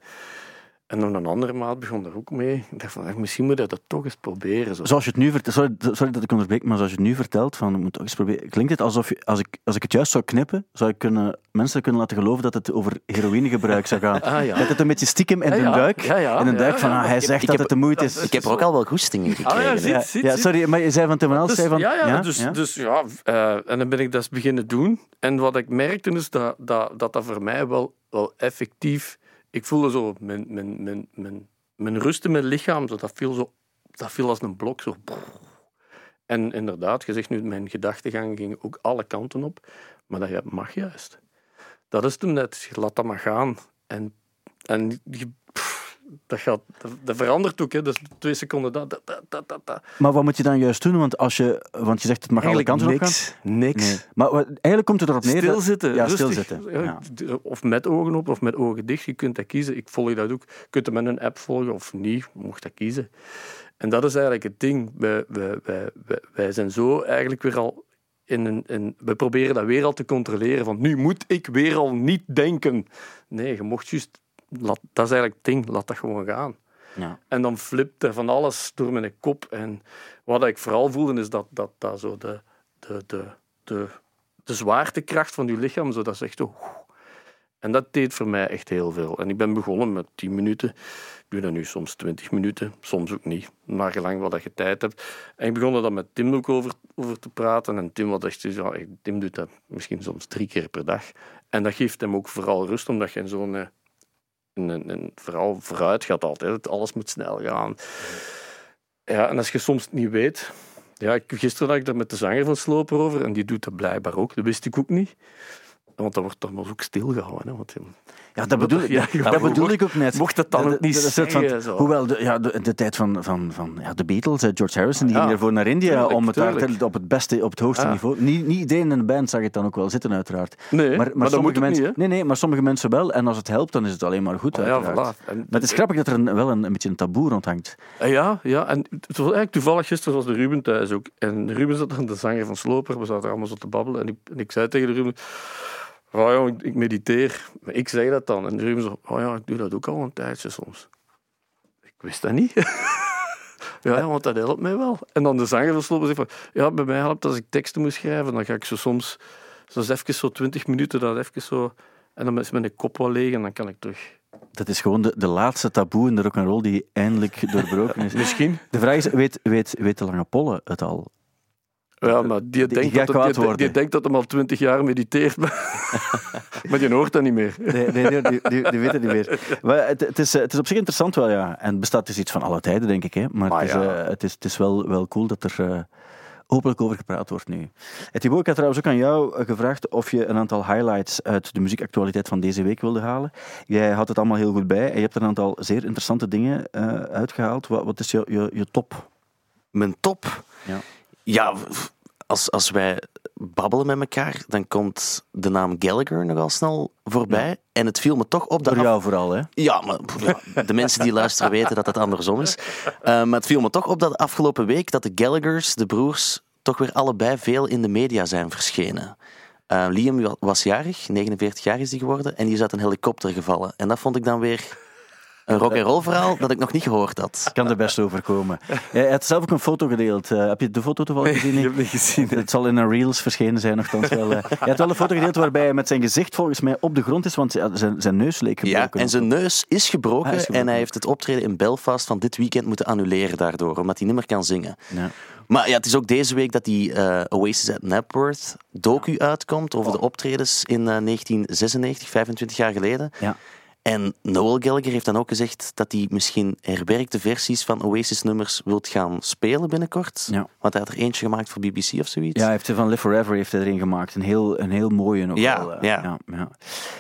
en dan een andere maat begon er ook mee. Ik dacht van, misschien moet je dat toch eens proberen. Zo. Zoals je het nu vertelt, sorry, sorry dat ik onderbreek, maar zoals je het nu vertelt, van, ik moet toch eens proberen, klinkt het alsof je, als, ik, als ik het juist zou knippen, zou ik kunnen, mensen kunnen laten geloven dat het over heroïnegebruik zou gaan. Ah, ja. Dat het een beetje stiekem in Ja, de ja. duik, Ja, ja. in een Ja, duik ja. van, ah, hij Ik- zegt ik dat heb- het de moeite is. Ik heb er ook al wel goestingen gekregen. Ah, ja, ziet, sorry, maar je zei van Dus, zei van... ja, ja, dus, ja? dus ja, eh, en dan ben ik dat eens beginnen doen. En wat ik merkte is dat dat, dat, dat voor mij wel, wel effectief... Ik voelde zo mijn, mijn, mijn, mijn, mijn rust in mijn lichaam, zo, dat, viel zo, dat viel als een blok. Zo. En inderdaad, je zegt nu, mijn gedachtegang ging ook alle kanten op. Maar dat mag juist. Dat is toen net, laat dat maar gaan. En, en je- dat, gaat, dat, dat verandert ook. Hè. Dus twee seconden dat, dat, dat, dat, dat, dat. Maar wat moet je dan juist doen? Want, als je, want je zegt het mag alle kanten op gaan. niks. Niks. Nee. Maar wat- eigenlijk komt het erop neer... dat- Stilzitten. Ja, rustig. stilzitten. Ja, Ja. Of met ogen op of met ogen dicht. Je kunt dat kiezen. Ik volg dat ook. Je kunt het met een app volgen of niet. Je mocht dat kiezen. En dat is eigenlijk het ding. Wij, wij, wij, wij, wij zijn zo eigenlijk weer al in een... In, we proberen dat weer al te controleren. Van nu moet ik weer al niet denken. Nee, je mocht juist... Laat, dat is eigenlijk het ding. Laat dat gewoon gaan. Ja. En dan flipt er van alles door mijn kop. En wat ik vooral voelde, is dat, dat, dat zo de, de, de, de, de zwaartekracht van je lichaam, zo, dat is echt. En dat deed voor mij echt heel veel. En ik ben begonnen met 10 minuten. Ik doe dat nu soms 20 minuten, soms ook niet. Maar gelang wat je tijd hebt. En ik begon er dan met Tim ook over, over te praten. En Tim, was echt, zo, ja, Tim doet dat misschien soms drie keer per dag. En dat geeft hem ook vooral rust, omdat je in zo'n... een, vooral vooruit gaat altijd. Alles moet snel gaan. Ja, en als je soms niet weet... Ja, gisteren had ik daar met de zanger van Sloper over en die doet dat blijkbaar ook. Dat wist ik ook niet. Want dat wordt dan ook stilgehouden. Hè, want, Ja, dat bedoel, ik- Ja, dat bedoel mocht- ik ook net. mocht het dan De- ook niet de- van-. Hoewel, de, ja, de, tijd van, van, van ja, de Beatles, George Harrison, die Ja, ging ervoor naar India tuurlijk, om het daar op het beste, op het hoogste Ja. niveau... Niet, niet iedereen in de band zag het dan ook wel zitten, uiteraard. Nee, maar, dat moet sommige mensen, niet. Nee, nee, maar sommige mensen wel. En als het helpt, dan is het alleen maar goed, Ah, ja, voilà. En- Maar het is grappig dat er een, wel een, een beetje een taboe rondhangt. Ja, ja, en het was eigenlijk toevallig gisteren was de Ruben thuis ook. En Ruben zat aan de zanger van Sloper, we zaten allemaal zo te babbelen. En ik, en ik zei tegen de Ruben, oh ja, ik, ik mediteer. Maar ik zei dat dan. En Ruben zo, oh ja, ik doe dat ook al een tijdje soms. Ik wist dat niet. ja, ja, want dat helpt mij wel. En dan de zanger van Sloper zegt van, ja, bij mij helpt als ik teksten moet schrijven, dan ga ik zo soms, zo even zo twintig minuten, dat even zo... En dan is mijn kop wel leeg en dan kan ik terug... Dat is gewoon de, de laatste taboe in de rock'n'roll die eindelijk doorbroken is. Misschien. De vraag is, weet, weet, weet de Lange Polle het al? Ja, maar die, Die denkt, dat, kwaad die, denkt dat hij al twintig jaar mediteert. maar die hoort dat niet meer. Nee, nee, nee, die, die, die weet het niet meer. Maar het, het, is, eh, het is op zich interessant wel, ja. En het bestaat dus iets van alle tijden, denk ik. Hè. Maar, Maar het, is, ja. eh, het, is, het is wel, wel cool dat er eh, openlijk over gepraat wordt nu. Thibaut, ik had trouwens ook aan jou eh, gevraagd of je een aantal highlights uit de muziekactualiteit van deze week wilde halen. Jij had het allemaal heel goed bij en je hebt er een aantal zeer interessante dingen eh, uitgehaald. Wat, wat is je, je, je top? Mijn top. Ja. Ja, als, als wij babbelen met elkaar, dan komt de naam Gallagher nogal snel voorbij. En het viel me toch op dat. Voor jou vooral, hè? Ja, maar ja, de mensen die luisteren weten dat het andersom is. Eh, maar het viel me toch op dat afgelopen week dat de Gallaghers, de broers, toch weer allebei veel in de media zijn verschenen. Eh, Liam wa- was jarig, 49 jaar is hij geworden, en die is uit een helikopter gevallen. En dat vond ik dan weer Een rock'n'roll verhaal dat ik nog niet gehoord had. Kan er best overkomen. Hij had zelf ook een foto gedeeld. Eh, heb je de foto toevallig gezien? Ik heb het niet gezien. Het zal in een Reels verschenen zijn, nogthans wel. eh. Hij had wel een foto gedeeld waarbij hij met zijn gezicht volgens mij op de grond is, want ja, zijn, zijn neus leek Ja, gebroken. en zijn neus is gebroken, is gebroken. en hij heeft het optreden in Belfast van dit weekend moeten annuleren daardoor, omdat hij niet meer kan zingen. Ja. Maar ja, het is ook deze week dat die eh, Oasis at Napworth docu uitkomt over de optredens in eh, 1996, 25 jaar geleden. Ja. En Noel Gallagher heeft dan ook gezegd dat hij misschien herwerkte versies van Oasis-nummers wilt gaan spelen binnenkort. Ja. Want hij had er eentje gemaakt voor BBC of zoiets. Ja, hij heeft er van Live Forever heeft hij erin gemaakt. Een heel, een heel mooie Ja, wel, eh, ja. ja, ja.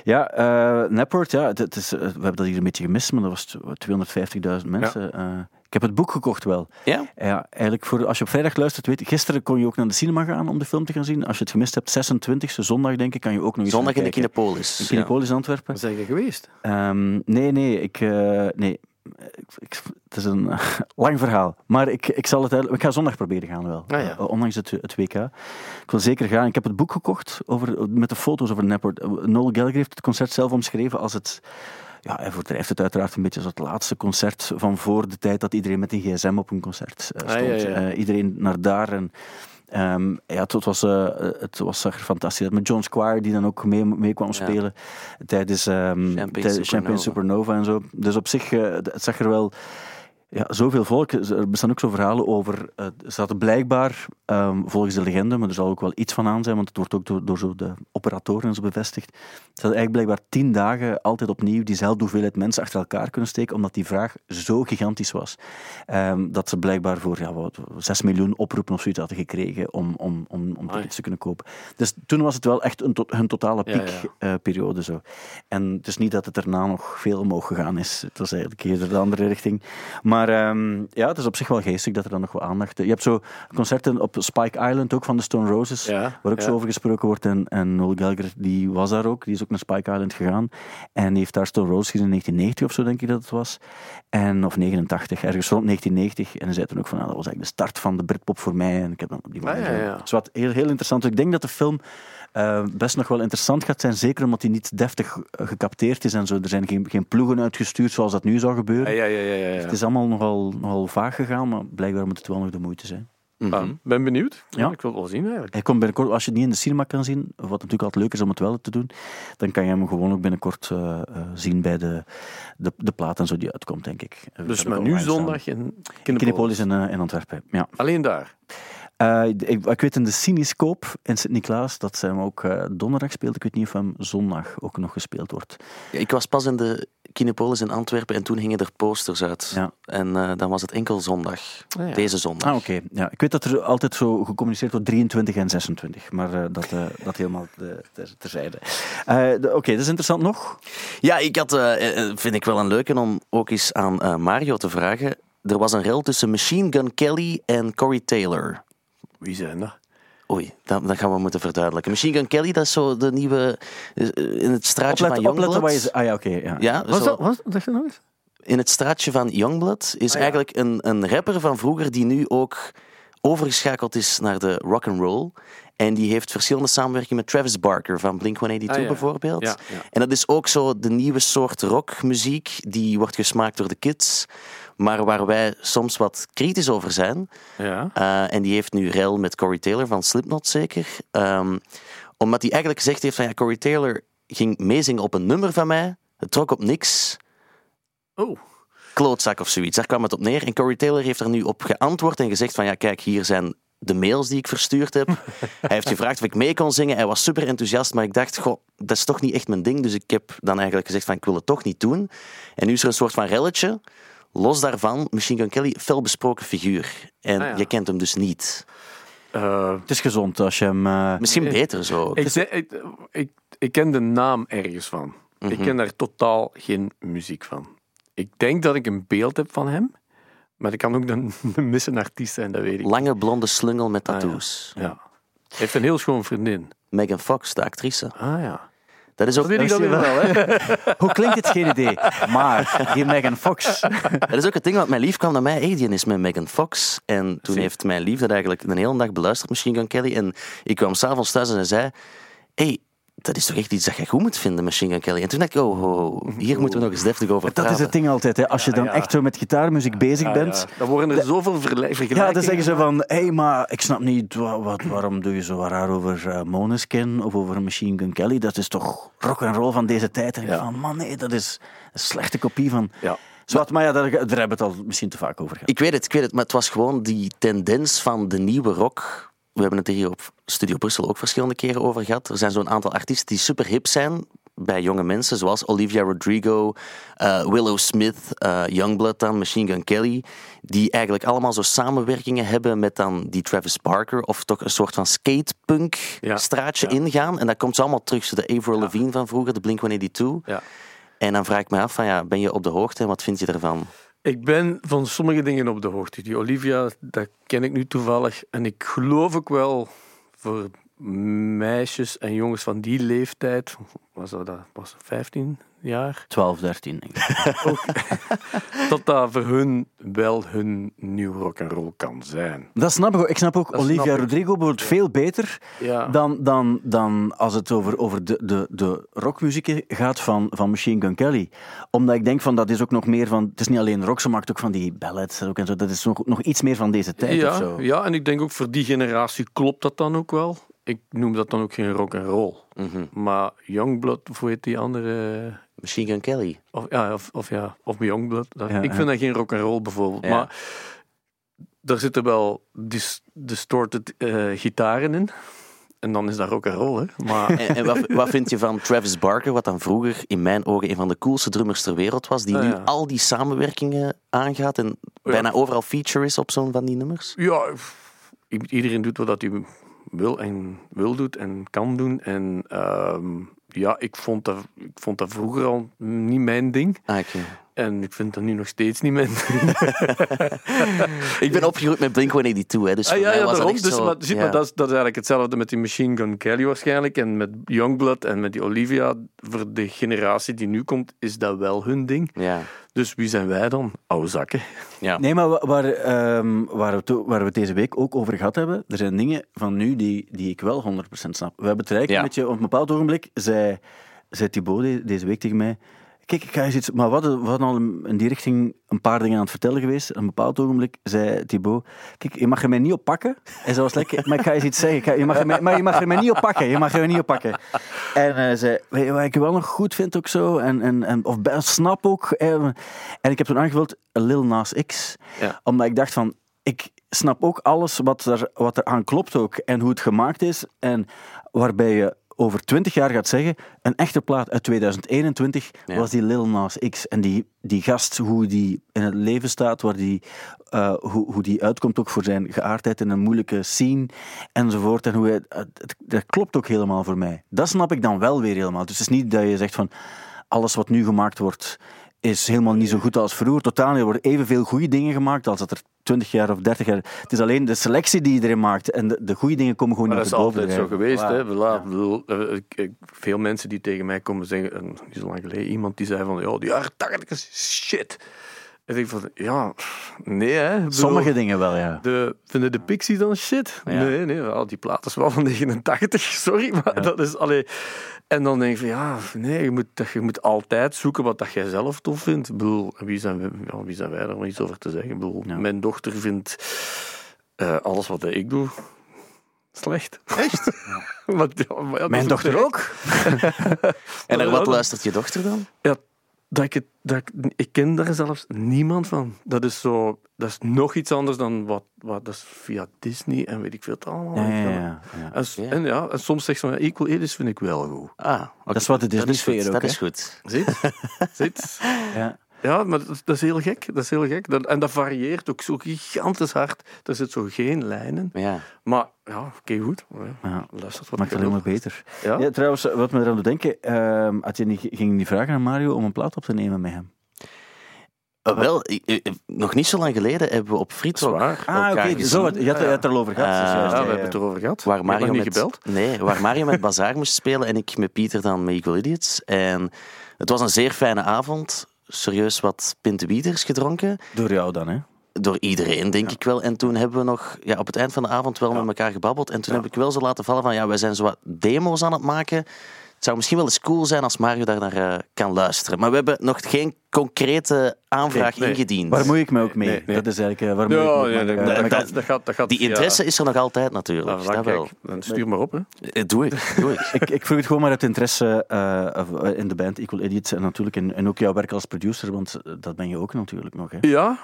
Ja, eh, Napworth, ja, het, het is, eh, we hebben dat hier een beetje gemist, maar dat was t- 250.000 mensen. Eh, ik heb het boek gekocht wel. Ja? Ja, eigenlijk voor, als je op vrijdag luistert, weet je, gisteren kon je ook naar de cinema gaan om de film te gaan zien. Als je het gemist hebt, 26e, zondag denk ik, kan je ook nog eens Zondag in de. Kinepolis. In Kinepolis Antwerpen. Zijn je geweest? Ehm, nee, nee, ik, eh, nee. Ik, ik- het is een lang verhaal. Maar ik, ik, zal het, eigenlijk- ik ga zondag proberen gaan wel. Ah, ja. Eh, ondanks het, het WK. Ik wil zeker gaan. Ik heb het boek gekocht over, met de foto's over Napper. Noel Gallagher heeft het concert zelf omschreven als het... Ja, hij verdrijft het uiteraard een beetje als het laatste concert van voor de tijd dat iedereen met een gsm op een concert eh, Ah, stond. ja, ja. Eh, iedereen naar daar en... ehm, ja, het, was, eh, het was zag er fantastisch uit. Met John Squire, die dan ook mee, mee kwam Ja. spelen tijdens ehm, Champagne Supernova. Supernova en zo. Dus op zich, eh, het zag er wel ja, zoveel volk. Er bestaan ook zo verhalen over. eh, Er zaten blijkbaar, ehm, volgens de legende, maar er zal ook wel iets van aan zijn, want het wordt ook door, door zo de operatoren en zo bevestigd. Er zaten eigenlijk blijkbaar tien dagen altijd opnieuw diezelfde hoeveelheid mensen achter elkaar kunnen steken, omdat die vraag zo gigantisch was. Ehm, dat ze blijkbaar voor ja, wat, 6 miljoen oproepen of zoiets hadden gekregen om, om, om, om tickets te kunnen kopen. Dus toen was het wel echt een, hun totale Ja, ja. piekperiode. zo. En het is niet dat het erna nog veel omhoog gegaan is. Het was eigenlijk eerder de andere richting. Maar ehm, ja, het is op zich wel geestig dat er dan nog wat aandacht... Je hebt zo concerten op Spike Island ook van de Stone Roses, Ja, waar ook ja. zo over gesproken wordt. En, en Noel Gallagher, die was daar ook. Die is ook naar Spike Island gegaan. En die heeft daar Stone Roses gezien in 1990 of zo, denk ik dat het was. En, of 89, ergens rond 1990. En hij zei toen ook van, nou, dat was eigenlijk de start van de Britpop voor mij. En ik heb dan op die Ah, manier... ja, is wat heel, heel interessant. Ik denk dat de film eh, best nog wel interessant gaat zijn. Zeker omdat hij niet deftig eh, gecapteerd is en zo. Er zijn geen, geen ploegen uitgestuurd zoals dat nu zou gebeuren. Ja, ja, ja, ja, ja. Het is allemaal nogal, nogal vaag gegaan, maar blijkbaar moet het wel nog de moeite zijn. Mhm. Ah, ben benieuwd. Ja. Ik wil het wel zien eigenlijk. Hij komt binnenkort, als je het niet in de cinema kan zien, wat natuurlijk altijd leuk is om het wel te doen, dan kan je hem gewoon ook binnenkort eh, eh, zien bij de, de, de plaat en zo die uitkomt, denk ik. We Dus maar nu zondag in Kinepolis Kinepolis. in, eh, in Antwerpen. Ja. Alleen daar. Eh, ik, ik weet in de Cinescoop in Sint-Niklaas dat zij hem ook eh, donderdag speelt. Ik weet niet of hem zondag ook nog gespeeld wordt. Ja, ik was pas in de Kinepolis in Antwerpen en toen hingen er posters uit. Ja. En eh, dan was het enkel zondag. Ah, ja. Deze zondag. Ah, oké. Ja, ik weet dat er altijd zo gecommuniceerd wordt 23 en 26, maar eh, dat, eh, dat helemaal ter, terzijde. Eh, de- oké, dat is interessant nog. Ja, ik had, vind ik wel een leuke om ook eens aan eh, Mario te vragen. Er was een rel tussen Machine Gun Kelly en Corey Taylor. Wie zijn dat? Oei, dat, dat gaan we moeten verduidelijken. Machine Gun Kelly, dat is zo de nieuwe... eh, In het straatje Opletten, van opletten waar je... Youngblood. Ah ja, oké. ja. Ja, Was dat, was, zeg je nog eens? in het straatje van Youngblood is Ah, ja. eigenlijk een, een rapper van vroeger die nu ook overgeschakeld is naar de rock and roll. En die heeft verschillende samenwerkingen met Travis Barker van Blink-182 Ah, ja. bijvoorbeeld. Ja, ja. En dat is ook zo de nieuwe soort rockmuziek die wordt gesmaakt door de kids, maar waar wij soms wat kritisch over zijn. Ja. Eh, en die heeft nu rel met Corey Taylor van Slipknot zeker. Ehm, omdat hij eigenlijk gezegd heeft van ja, Corey Taylor ging meezingen op een nummer van mij. Het trok op niks Oh. klootzak of zoiets. Daar kwam het op neer. En Corey Taylor heeft er nu op geantwoord en gezegd van ja, kijk, hier zijn de mails die ik verstuurd heb. Hij heeft gevraagd of ik mee kon zingen. Hij was super enthousiast, maar ik dacht, goh, dat is toch niet echt mijn ding. Dus ik heb dan eigenlijk gezegd van ik wil het toch niet doen. En nu is er een soort van relletje. Los daarvan, Machine Gun Kelly, fel besproken figuur. En Ah, ja. je kent hem dus niet. Eh, Het is gezond als je hem... eh, Misschien beter zo. ik, ik, ik, ik ken de naam ergens van. Mhm. Ik ken daar totaal geen muziek van. Ik denk dat ik een beeld heb van hem, maar ik kan ook een, een missen artiest zijn, dat weet ik. Lange blonde slungel met Ah, ja. tattoos. Ja. Hij heeft een heel schoon vriendin. Megan Fox, de actrice. Ah ja. Dat is ook, Dat weet ik wel, hè? Hoe klinkt het? Geen idee. Maar die Megan Fox... dat is ook het ding, want mijn lief kwam naar mij. Hey, die is met Megan Fox. En toen heeft mijn lief dat eigenlijk een hele dag beluisterd, Machine Gun Kelly. En ik kwam s'avonds thuis en hij zei... Hey, dat is toch echt iets dat je goed moet vinden, Machine Gun Kelly. En toen dacht ik, oh, oh, oh, hier moeten we nog eens deftig over Dat praten. is het ding altijd. Hè. Als je dan ja. echt zo met gitaarmuziek bezig Ja, bent... Dan worden er zoveel vergel- vergelijkingen. Ja, dan zeggen ze van, hé, hey, maar ik snap niet, wa- wat, waarom doe je zo raar over Måneskin of over Machine Gun Kelly? Dat is toch rock and roll van deze tijd? En ik van, man, nee, dat is een slechte kopie van... Ja. Zwart, maar ja, daar, daar hebben we het al misschien te vaak over gehad. Ik weet het, ik weet het, maar het was gewoon die tendens van de nieuwe rock. We hebben het er hier op Studio Brussel ook verschillende keren over gehad. Er zijn zo'n aantal artiesten die super hip zijn bij jonge mensen, zoals Olivia Rodrigo, eh, Willow Smith, eh, Youngblood dan, Machine Gun Kelly, die eigenlijk allemaal zo samenwerkingen hebben met dan die Travis Barker, of toch een soort van skatepunk Ja, straatje ja. ingaan. En dat komt zo allemaal terug, zo de Avril Lavigne van vroeger, de Blink-182. Ja. En dan vraag ik me af, van, ja, ben je op de hoogte en wat vind je ervan? Ik ben van sommige dingen op de hoogte. Die Olivia, dat ken ik nu toevallig. En ik geloof ook wel voor meisjes en jongens van die leeftijd, was dat, was 15 jaar, 12, 13, denk ik. dat dat voor hun wel hun nieuw rock and roll kan zijn. Dat snap ik ook. Ik snap ook Dat Olivia snap. Rodrigo bijvoorbeeld veel beter Ja. dan, dan, dan als het over, over de, de, de rockmuziek gaat van, van Machine Gun Kelly. Omdat ik denk van dat is ook nog meer van. Het is niet alleen rock, ze maakt ook van die ballads ook en zo. Dat is nog, nog iets meer van deze tijd of Ja, zo. ja, en ik denk ook voor die generatie klopt dat dan ook wel. Ik noem dat dan ook geen rock and roll. Mhm. Maar Youngblood, of hoe heet die andere? Machine Gun Kelly. Of, ja, of, of, ja, of Youngblood. Ja, ik vind dat geen rock and roll bijvoorbeeld. Maar daar zitten wel dis- distorted eh, gitaren in. En dan is dat rock and roll, hè. Maar En, en wat, wat vind je van Travis Barker, wat dan vroeger in mijn ogen een van de coolste drummers ter wereld was, die Ah, nu al die samenwerkingen aangaat en bijna overal feature is op zo'n van die nummers? ja, iedereen doet wat hij wil en wil doet en kan doen. En ehm, ja, ik vond, dat, ik vond dat vroeger al niet mijn ding. Ah. En ik vind dat nu nog steeds niet mijn ding. Ik ben opgegroeid met Blink-182, hè, dus Ah, ja, was dat daarom. Dus, zo... maar, ja. maar dat, is, dat is eigenlijk hetzelfde met die Machine Gun Kelly waarschijnlijk. En met Youngblood en met die Olivia. Voor de generatie die nu komt, is dat wel hun ding. Ja. Dus wie zijn wij dan? Oude zakken. Ja. Nee, maar wa- waar, ehm, waar, we waar we het deze week ook over gehad hebben, er zijn dingen van nu die, die ik wel 100% snap. We hebben het eigenlijk Ja. een beetje, op een bepaald ogenblik zei, zei Thibaut de- deze week tegen mij, kijk, ik ga eens iets, maar hadden, we hadden al in die richting een paar dingen aan het vertellen geweest. Op een bepaald ogenblik zei Thibaut, kijk, je mag er mij niet op pakken. En zo was lekker, maar ik ga eens iets zeggen, Ik je mag er mij, maar je mag er mij niet op pakken, je mag er mij niet op pakken. En hij zei, weet je wat ik wel nog goed vind ook zo, en, en, en, of snap ook. eh, En ik heb toen aangevuld, Lil Nas X Ja. omdat ik dacht van, ik snap ook alles wat er, wat er aan klopt ook. En hoe het gemaakt is. En waarbij je over twintig jaar gaat zeggen, een echte plaat uit 2021 Ja. was die Lil Nas X. En die, die gast, hoe die in het leven staat, waar die, eh, hoe, hoe die uitkomt ook voor zijn geaardheid in een moeilijke scene enzovoort. En hoe hij, het- het- dat klopt ook helemaal voor mij. Dat snap ik dan wel weer helemaal. Dus het is niet dat je zegt van, alles wat nu gemaakt wordt is helemaal niet zo goed als vroeger. Totaal, er worden evenveel goede dingen gemaakt als dat er 20 jaar of 30 jaar... Het is alleen de selectie die je erin maakt. En de, de goede dingen komen gewoon Maar niet dat op is de altijd zo geweest. Hè? Voilà. Eh, veel mensen die tegen mij komen zeggen, en niet zo lang geleden, iemand die zei van, ja, die jaren 80 is shit. En ik van, ja, nee hè. Bedoel, Sommige dingen wel, ja. De, vinden de Pixies dan shit? Ja. Nee, nee, wel, die plaat is wel van 89, sorry, maar dat is allee. En dan denk ik van ja, nee, je moet, je moet altijd zoeken wat dat jij zelf tof vindt. Ik bedoel, wie zijn, we- ja, wie zijn wij daar om iets over te zeggen? Ik bedoel, mijn dochter vindt eh, alles wat ik doe slecht. Echt? Maar, maar Mijn dochter ook. En naar wat luistert je dochter dan? Ja, dat ik, het, dat ik, ik ken daar zelfs niemand van. Dat is zo, dat is nog iets anders dan wat, wat dat is via Disney en weet ik veel het allemaal. Ja, ja, ja, ja. En, Ja. en, ja, en soms zegt ze, van, Equal Alice vind ik wel goed. Ah, oké. Dat is wat de Dat is Disney-sfeer goed, ook, Dat is goed. Ziet? Ziet? Ja. Ja, maar dat, dat is heel gek. Dat is heel gek. Dat, en dat varieert ook zo gigantisch hard. Er zit zo geen lijnen. Ja. Maar ja, oké, goed. Ja. Luistert wat Maakt het alleen maar beter. Ja? Ja, trouwens, wat me eraan doet denken, ehm, had je niet, ging je niet vragen aan Mario om een plaat op te nemen met hem? Eh, wel, eh, eh, nog niet zo lang geleden hebben we op waar. Ah, oké, elkaar zo, gezien. je had, je had er al over gehad. Dus Ja, we hebben het erover gehad. Waar Mario niet met, gebeld. Nee, waar Mario met Bazaar moest spelen en ik met Pieter dan met Equal Idiots. En het was een zeer fijne avond. Serieus wat pintenbieters gedronken. Door jou dan, hè? Door iedereen, denk ik wel. En toen hebben we nog ja, op het eind van de avond wel met elkaar gebabbeld. En toen heb ik wel zo laten vallen van, ja, wij zijn zo wat demo's aan het maken Het zou misschien wel eens cool zijn als Mario daar naar eh, kan luisteren. Maar we hebben nog geen concrete aanvraag Nee, nee. ingediend. Waar moet ik me ook mee? Nee, nee. Dat is eigenlijk... eh, waar moet Ja, ik me ja, ook mee? dat, dat, met- dat, dat gaat, dat gaat Die interesse is er nog altijd natuurlijk. Nou, dat wel. dan stuur maar op. Hè. Eh, Doe ik, doe ik. ik, ik vroeg het gewoon maar uit interesse eh, in de band Equal Idiots en natuurlijk in, en ook jouw werk als producer, want dat ben je ook natuurlijk nog. Hè? Ja,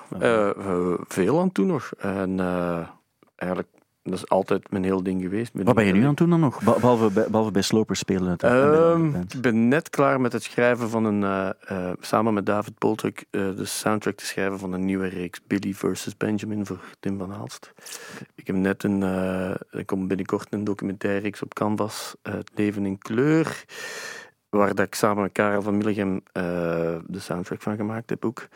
veel aan toe nog. En eh, eigenlijk, dat is altijd mijn heel ding geweest. Wat ben je nu aan het doen dan nog? Be- Behalve bij, behalve bij Sloper spelen. Het, bij Ehm, ik ben net klaar met het schrijven van een, eh, eh, samen met David Poltruk, eh, de soundtrack te schrijven van een nieuwe reeks Billy versus Benjamin voor Tim van Haalst. Ik heb net een, eh, er komt binnenkort een documentaire reeks op Canvas, Het leven in kleur, waar dat ik samen met Karel van Milligem eh, de soundtrack van gemaakt heb ook.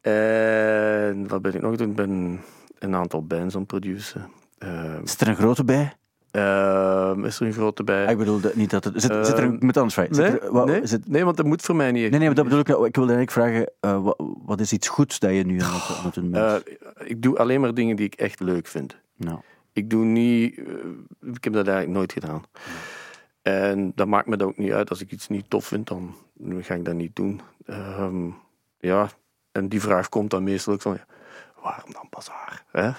En wat ben ik nog doen? Ik ben een aantal bands aan het produceren. Ehm, Zit er een grote bij? ehm, is er een grote bij? Ah, ik bedoel dat- niet dat het. Zit, zit er een, Ehm, met anders vragen. Nee, er, wat- nee, zit- nee, want dat moet voor mij niet echt. nee, nee, dat bedoel ik. Ik wilde eigenlijk vragen: eh, wat, wat is iets goeds dat je nu aan het, aan het doen bent? Eh, ik doe alleen maar dingen die ik echt leuk vind. nou, Ik doe niet... eh, ik heb dat eigenlijk nooit gedaan. En dat maakt me dat ook niet uit. Als ik iets niet tof vind, dan ga ik dat niet doen. Ja, en die vraag komt dan meestal ook van... ja, waarom dan bazaar? Hè?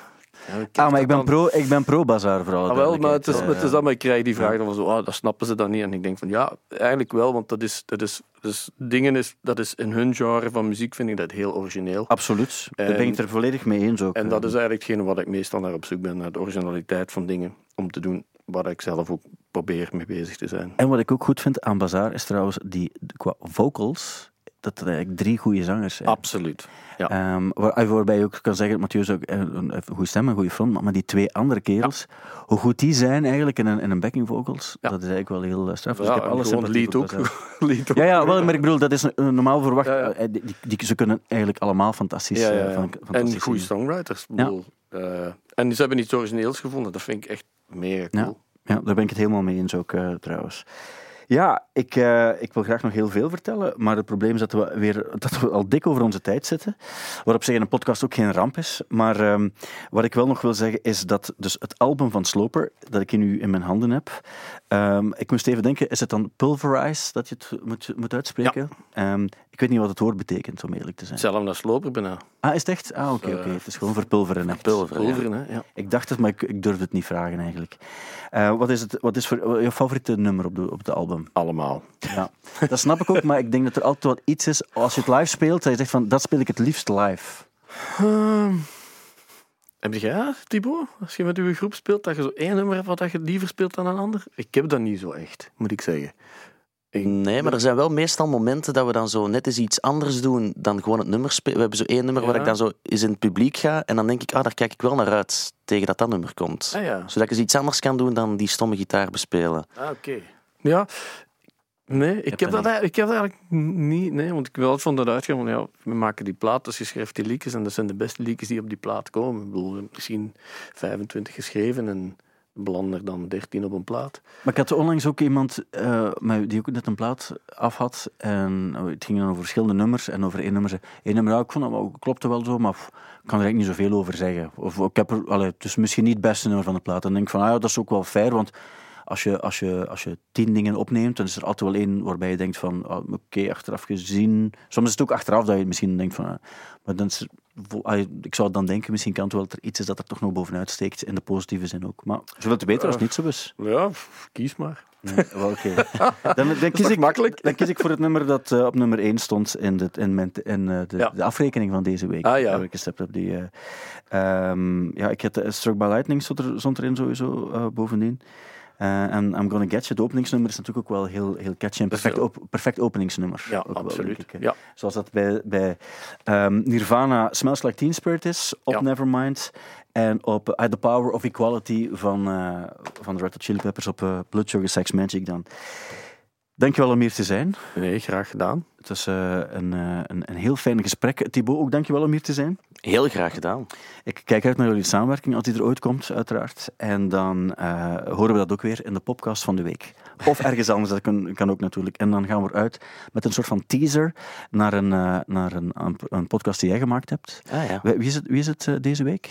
Ja, ik ah, maar ik ben dan- pro, ik ben pro bazaar vooral. Ah, wel, maar het is, het is dat, maar ik krijg die vraag dan van zo, ah, dat snappen ze dan niet. En ik denk van, ja, eigenlijk wel, want dat is, dat is, dus dingen is, dat is in hun genre van muziek vind ik dat heel origineel. Absoluut. Daar ben ik het er volledig mee eens ook. En eh. dat is eigenlijk hetgene wat ik meestal naar op zoek ben, naar de originaliteit van dingen, om te doen waar ik zelf ook probeer mee bezig te zijn. En wat ik ook goed vind aan Bazaar is trouwens die qua vocals. Dat er eigenlijk drie goede zangers zijn. Absoluut. Ja. Ehm, waar, waarbij je ook kan zeggen, Mathieu is ook een, een, een goede stem, een goede front, maar die twee andere kerels, hoe goed die zijn eigenlijk in een, in een backing vocals, Ja. dat is eigenlijk wel heel eh, straf. Dus ik heb en alle gewoon ook. Ook. Ja, ja, wel, maar ik bedoel, dat is normaal verwacht. Eh, Die, die- ze kunnen eigenlijk allemaal fantastisch, eh, fan- fantastisch En goede songwriters. Bedoel, eh, en ze hebben iets origineels gevonden. Dat vind ik echt mega cool. Ja, daar ben ik het helemaal mee eens ook eh, trouwens. Ja, ik, eh, ik wil graag nog heel veel vertellen, maar het probleem is dat we, weer, dat we al dik over onze tijd zitten. Wat op zich in een podcast ook geen ramp is. Maar ehm, wat ik wel nog wil zeggen is dat dus het album van Sloper, dat ik nu in mijn handen heb, ehm, ik moest even denken, is het dan Pulverize dat je het moet, moet uitspreken? Ehm, ik weet niet wat het woord betekent, om eerlijk te zijn. Zelf naar sloper bijna. Ah, is het echt? Ah, oké, oké. Het is gewoon verpulveren. echt. Pulveren, ja. Pulveren, hè? Ja. Ik dacht het, maar ik, ik durfde het niet vragen eigenlijk. Eh, wat, is het, wat is voor, je favoriete nummer op, de, op het album? Allemaal. Ja, dat snap ik ook, maar ik denk dat er altijd wat iets is. Als je het live speelt, dat je zegt van dat speel ik het liefst live. Ehm, heb jij dat, Thibaut? Als je met uw groep speelt, dat je zo één nummer hebt wat dat je liever speelt dan een ander? Ik heb dat niet zo echt, moet ik zeggen. Ik- Nee, maar er zijn wel meestal momenten dat we dan zo net eens iets anders doen dan gewoon het nummer spelen. We hebben zo één nummer waar Ja. ik dan zo eens in het publiek ga en dan denk ik, ah, daar kijk ik wel naar uit tegen dat dat nummer komt. Ah ja, Zodat ik eens iets anders kan doen dan die stomme gitaar bespelen. ah, oké. Ja, nee, ik heb, dat ik heb dat eigenlijk niet. Nee, want ik wil altijd van dat uitgaan. Ja, we maken die plaat, dus je schrijft die liedjes en dat zijn de beste liedjes die op die plaat komen. Ik bedoel, misschien 25 geschreven en belanden er dan 13 op een plaat. Maar ik had onlangs ook iemand eh, die ook net een plaat af had. En oh, het ging dan over verschillende nummers. En over één nummer zei één nummer, ja, ik vond dat wel, klopte wel zo, maar ik kan er eigenlijk niet zoveel over zeggen. Of ik heb er, allee, het is misschien niet het beste nummer van de plaat. Dan denk ik van, ah, ja, dat is ook wel fair, want als je, als, je, als je tien dingen opneemt, dan is er altijd wel één waarbij je denkt van, ah, oké, achteraf gezien. Soms is het ook achteraf dat je misschien denkt van, ah, maar dan is er- ah, ik zou dan denken, misschien kan het wel dat er iets is dat er toch nog bovenuit steekt, in de positieve zin ook. Maar zoveel te beter als het niet zo is. Ja, kies maar. Nee, oké. Dan, dan, kies ik, makkelijk? dan kies ik voor het nummer dat eh, op nummer 1 stond in, de, in, mijn, in eh, de, Ja. de afrekening van deze week. Ah, ja. Waar ik gestept heb. Die, eh, ehm, ja, ik had Struck by Lightning stond, er, stond erin sowieso eh, bovendien. Eh, en I'm Gonna Get You, het openingsnummer, is natuurlijk ook wel heel, heel catchy. Is perfect, op, perfect openingsnummer. Ja, ook absoluut. ja. Zoals dat bij, bij ehm, Nirvana Smells Like Teen Spirit is, op Ja. Nevermind. En op eh, The Power of Equality van, eh, van de Red Hot Chili Peppers op Blood Sugar Sex Magic dan. Dankjewel om hier te zijn. Nee, graag gedaan. Het was eh, een, eh, een, een heel fijn gesprek. Thibaut, ook dankjewel om hier te zijn. Heel graag gedaan. Ik kijk uit naar jullie samenwerking, als die er ooit komt, uiteraard. En dan eh, horen we dat ook weer in de podcast van de week. Of ergens anders, dat kan, kan ook natuurlijk. En dan gaan we eruit met een soort van teaser naar een, naar een, een, podcast die jij gemaakt hebt. Ah, ja. Wie is het, wie is het deze week?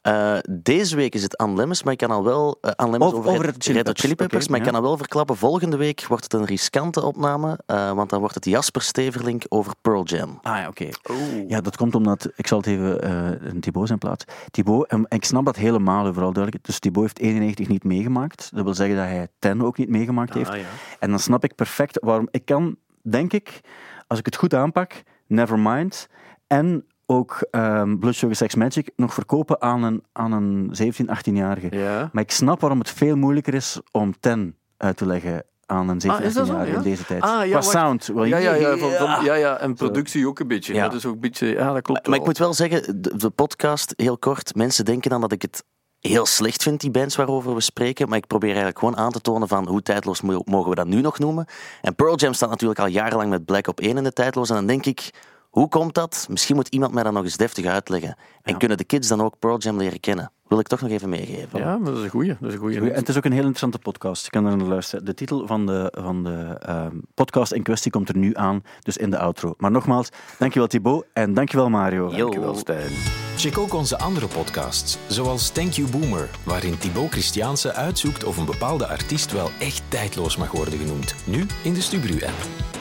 Eh, deze week is het Anne Lemmens, maar ik kan al wel... Anne Lemmens Over- over, over Red, het Chili Red Hot Peppers, Chili Peppers, maar ik kan al wel verklappen, volgende week wordt het een riskante opname, eh, want dan wordt het Jasper Steverlink over Pearl Jam. Ah ja, oké. Oeh. Ja, dat komt omdat, ik zal het even eh in Thibaut zijn plaats. Thibaut, ik snap dat helemaal, vooral duidelijk. Dus Thibaut heeft 91 niet meegemaakt. Dat wil zeggen dat hij 10 ook niet meegemaakt heeft. Ah, ja. En dan snap ik perfect waarom. Ik kan, denk ik, als ik het goed aanpak, Nevermind en ook ehm Blood Sugar Sex Magic nog verkopen aan een, aan een 17, 18-jarige. Ja. Maar ik snap waarom het veel moeilijker is om 10 uit te leggen aan een 17, Ah, is dat zo? 18-jarige in Ja? deze tijd. Ah, ja, Qua sound. wel, Ja, ja, ja, van, van- ja, ja, en productie ook een beetje. Ja. Dat is ook een beetje, ja, dat klopt Maar ik wel. moet wel zeggen, de, de podcast, heel kort, mensen denken dan dat ik het heel slecht vind, die bands waarover we spreken, maar ik probeer eigenlijk gewoon aan te tonen van hoe tijdloos mo- mogen we dat nu nog noemen. En Pearl Jam staat natuurlijk al jarenlang met Black op één in de tijdloos, en dan denk ik, hoe komt dat? Misschien moet iemand mij dat nog eens deftig uitleggen. En kunnen de kids dan ook Pearl Jam leren kennen? Wil ik toch nog even meegeven. Ja, maar dat is een goeie. Dat is een goeie. En het is ook een heel interessante podcast. Je kan er naar luisteren. De titel van de, van de ehm, podcast in kwestie komt er nu aan, dus in de outro. Maar nogmaals, dankjewel Thibaut en dankjewel Mario. Yo. Dankjewel, Stijn. Check ook onze andere podcasts, zoals Thank You Boomer, waarin Thibaut Christiaanse uitzoekt of een bepaalde artiest wel echt tijdloos mag worden genoemd. Nu in de Stubru-app.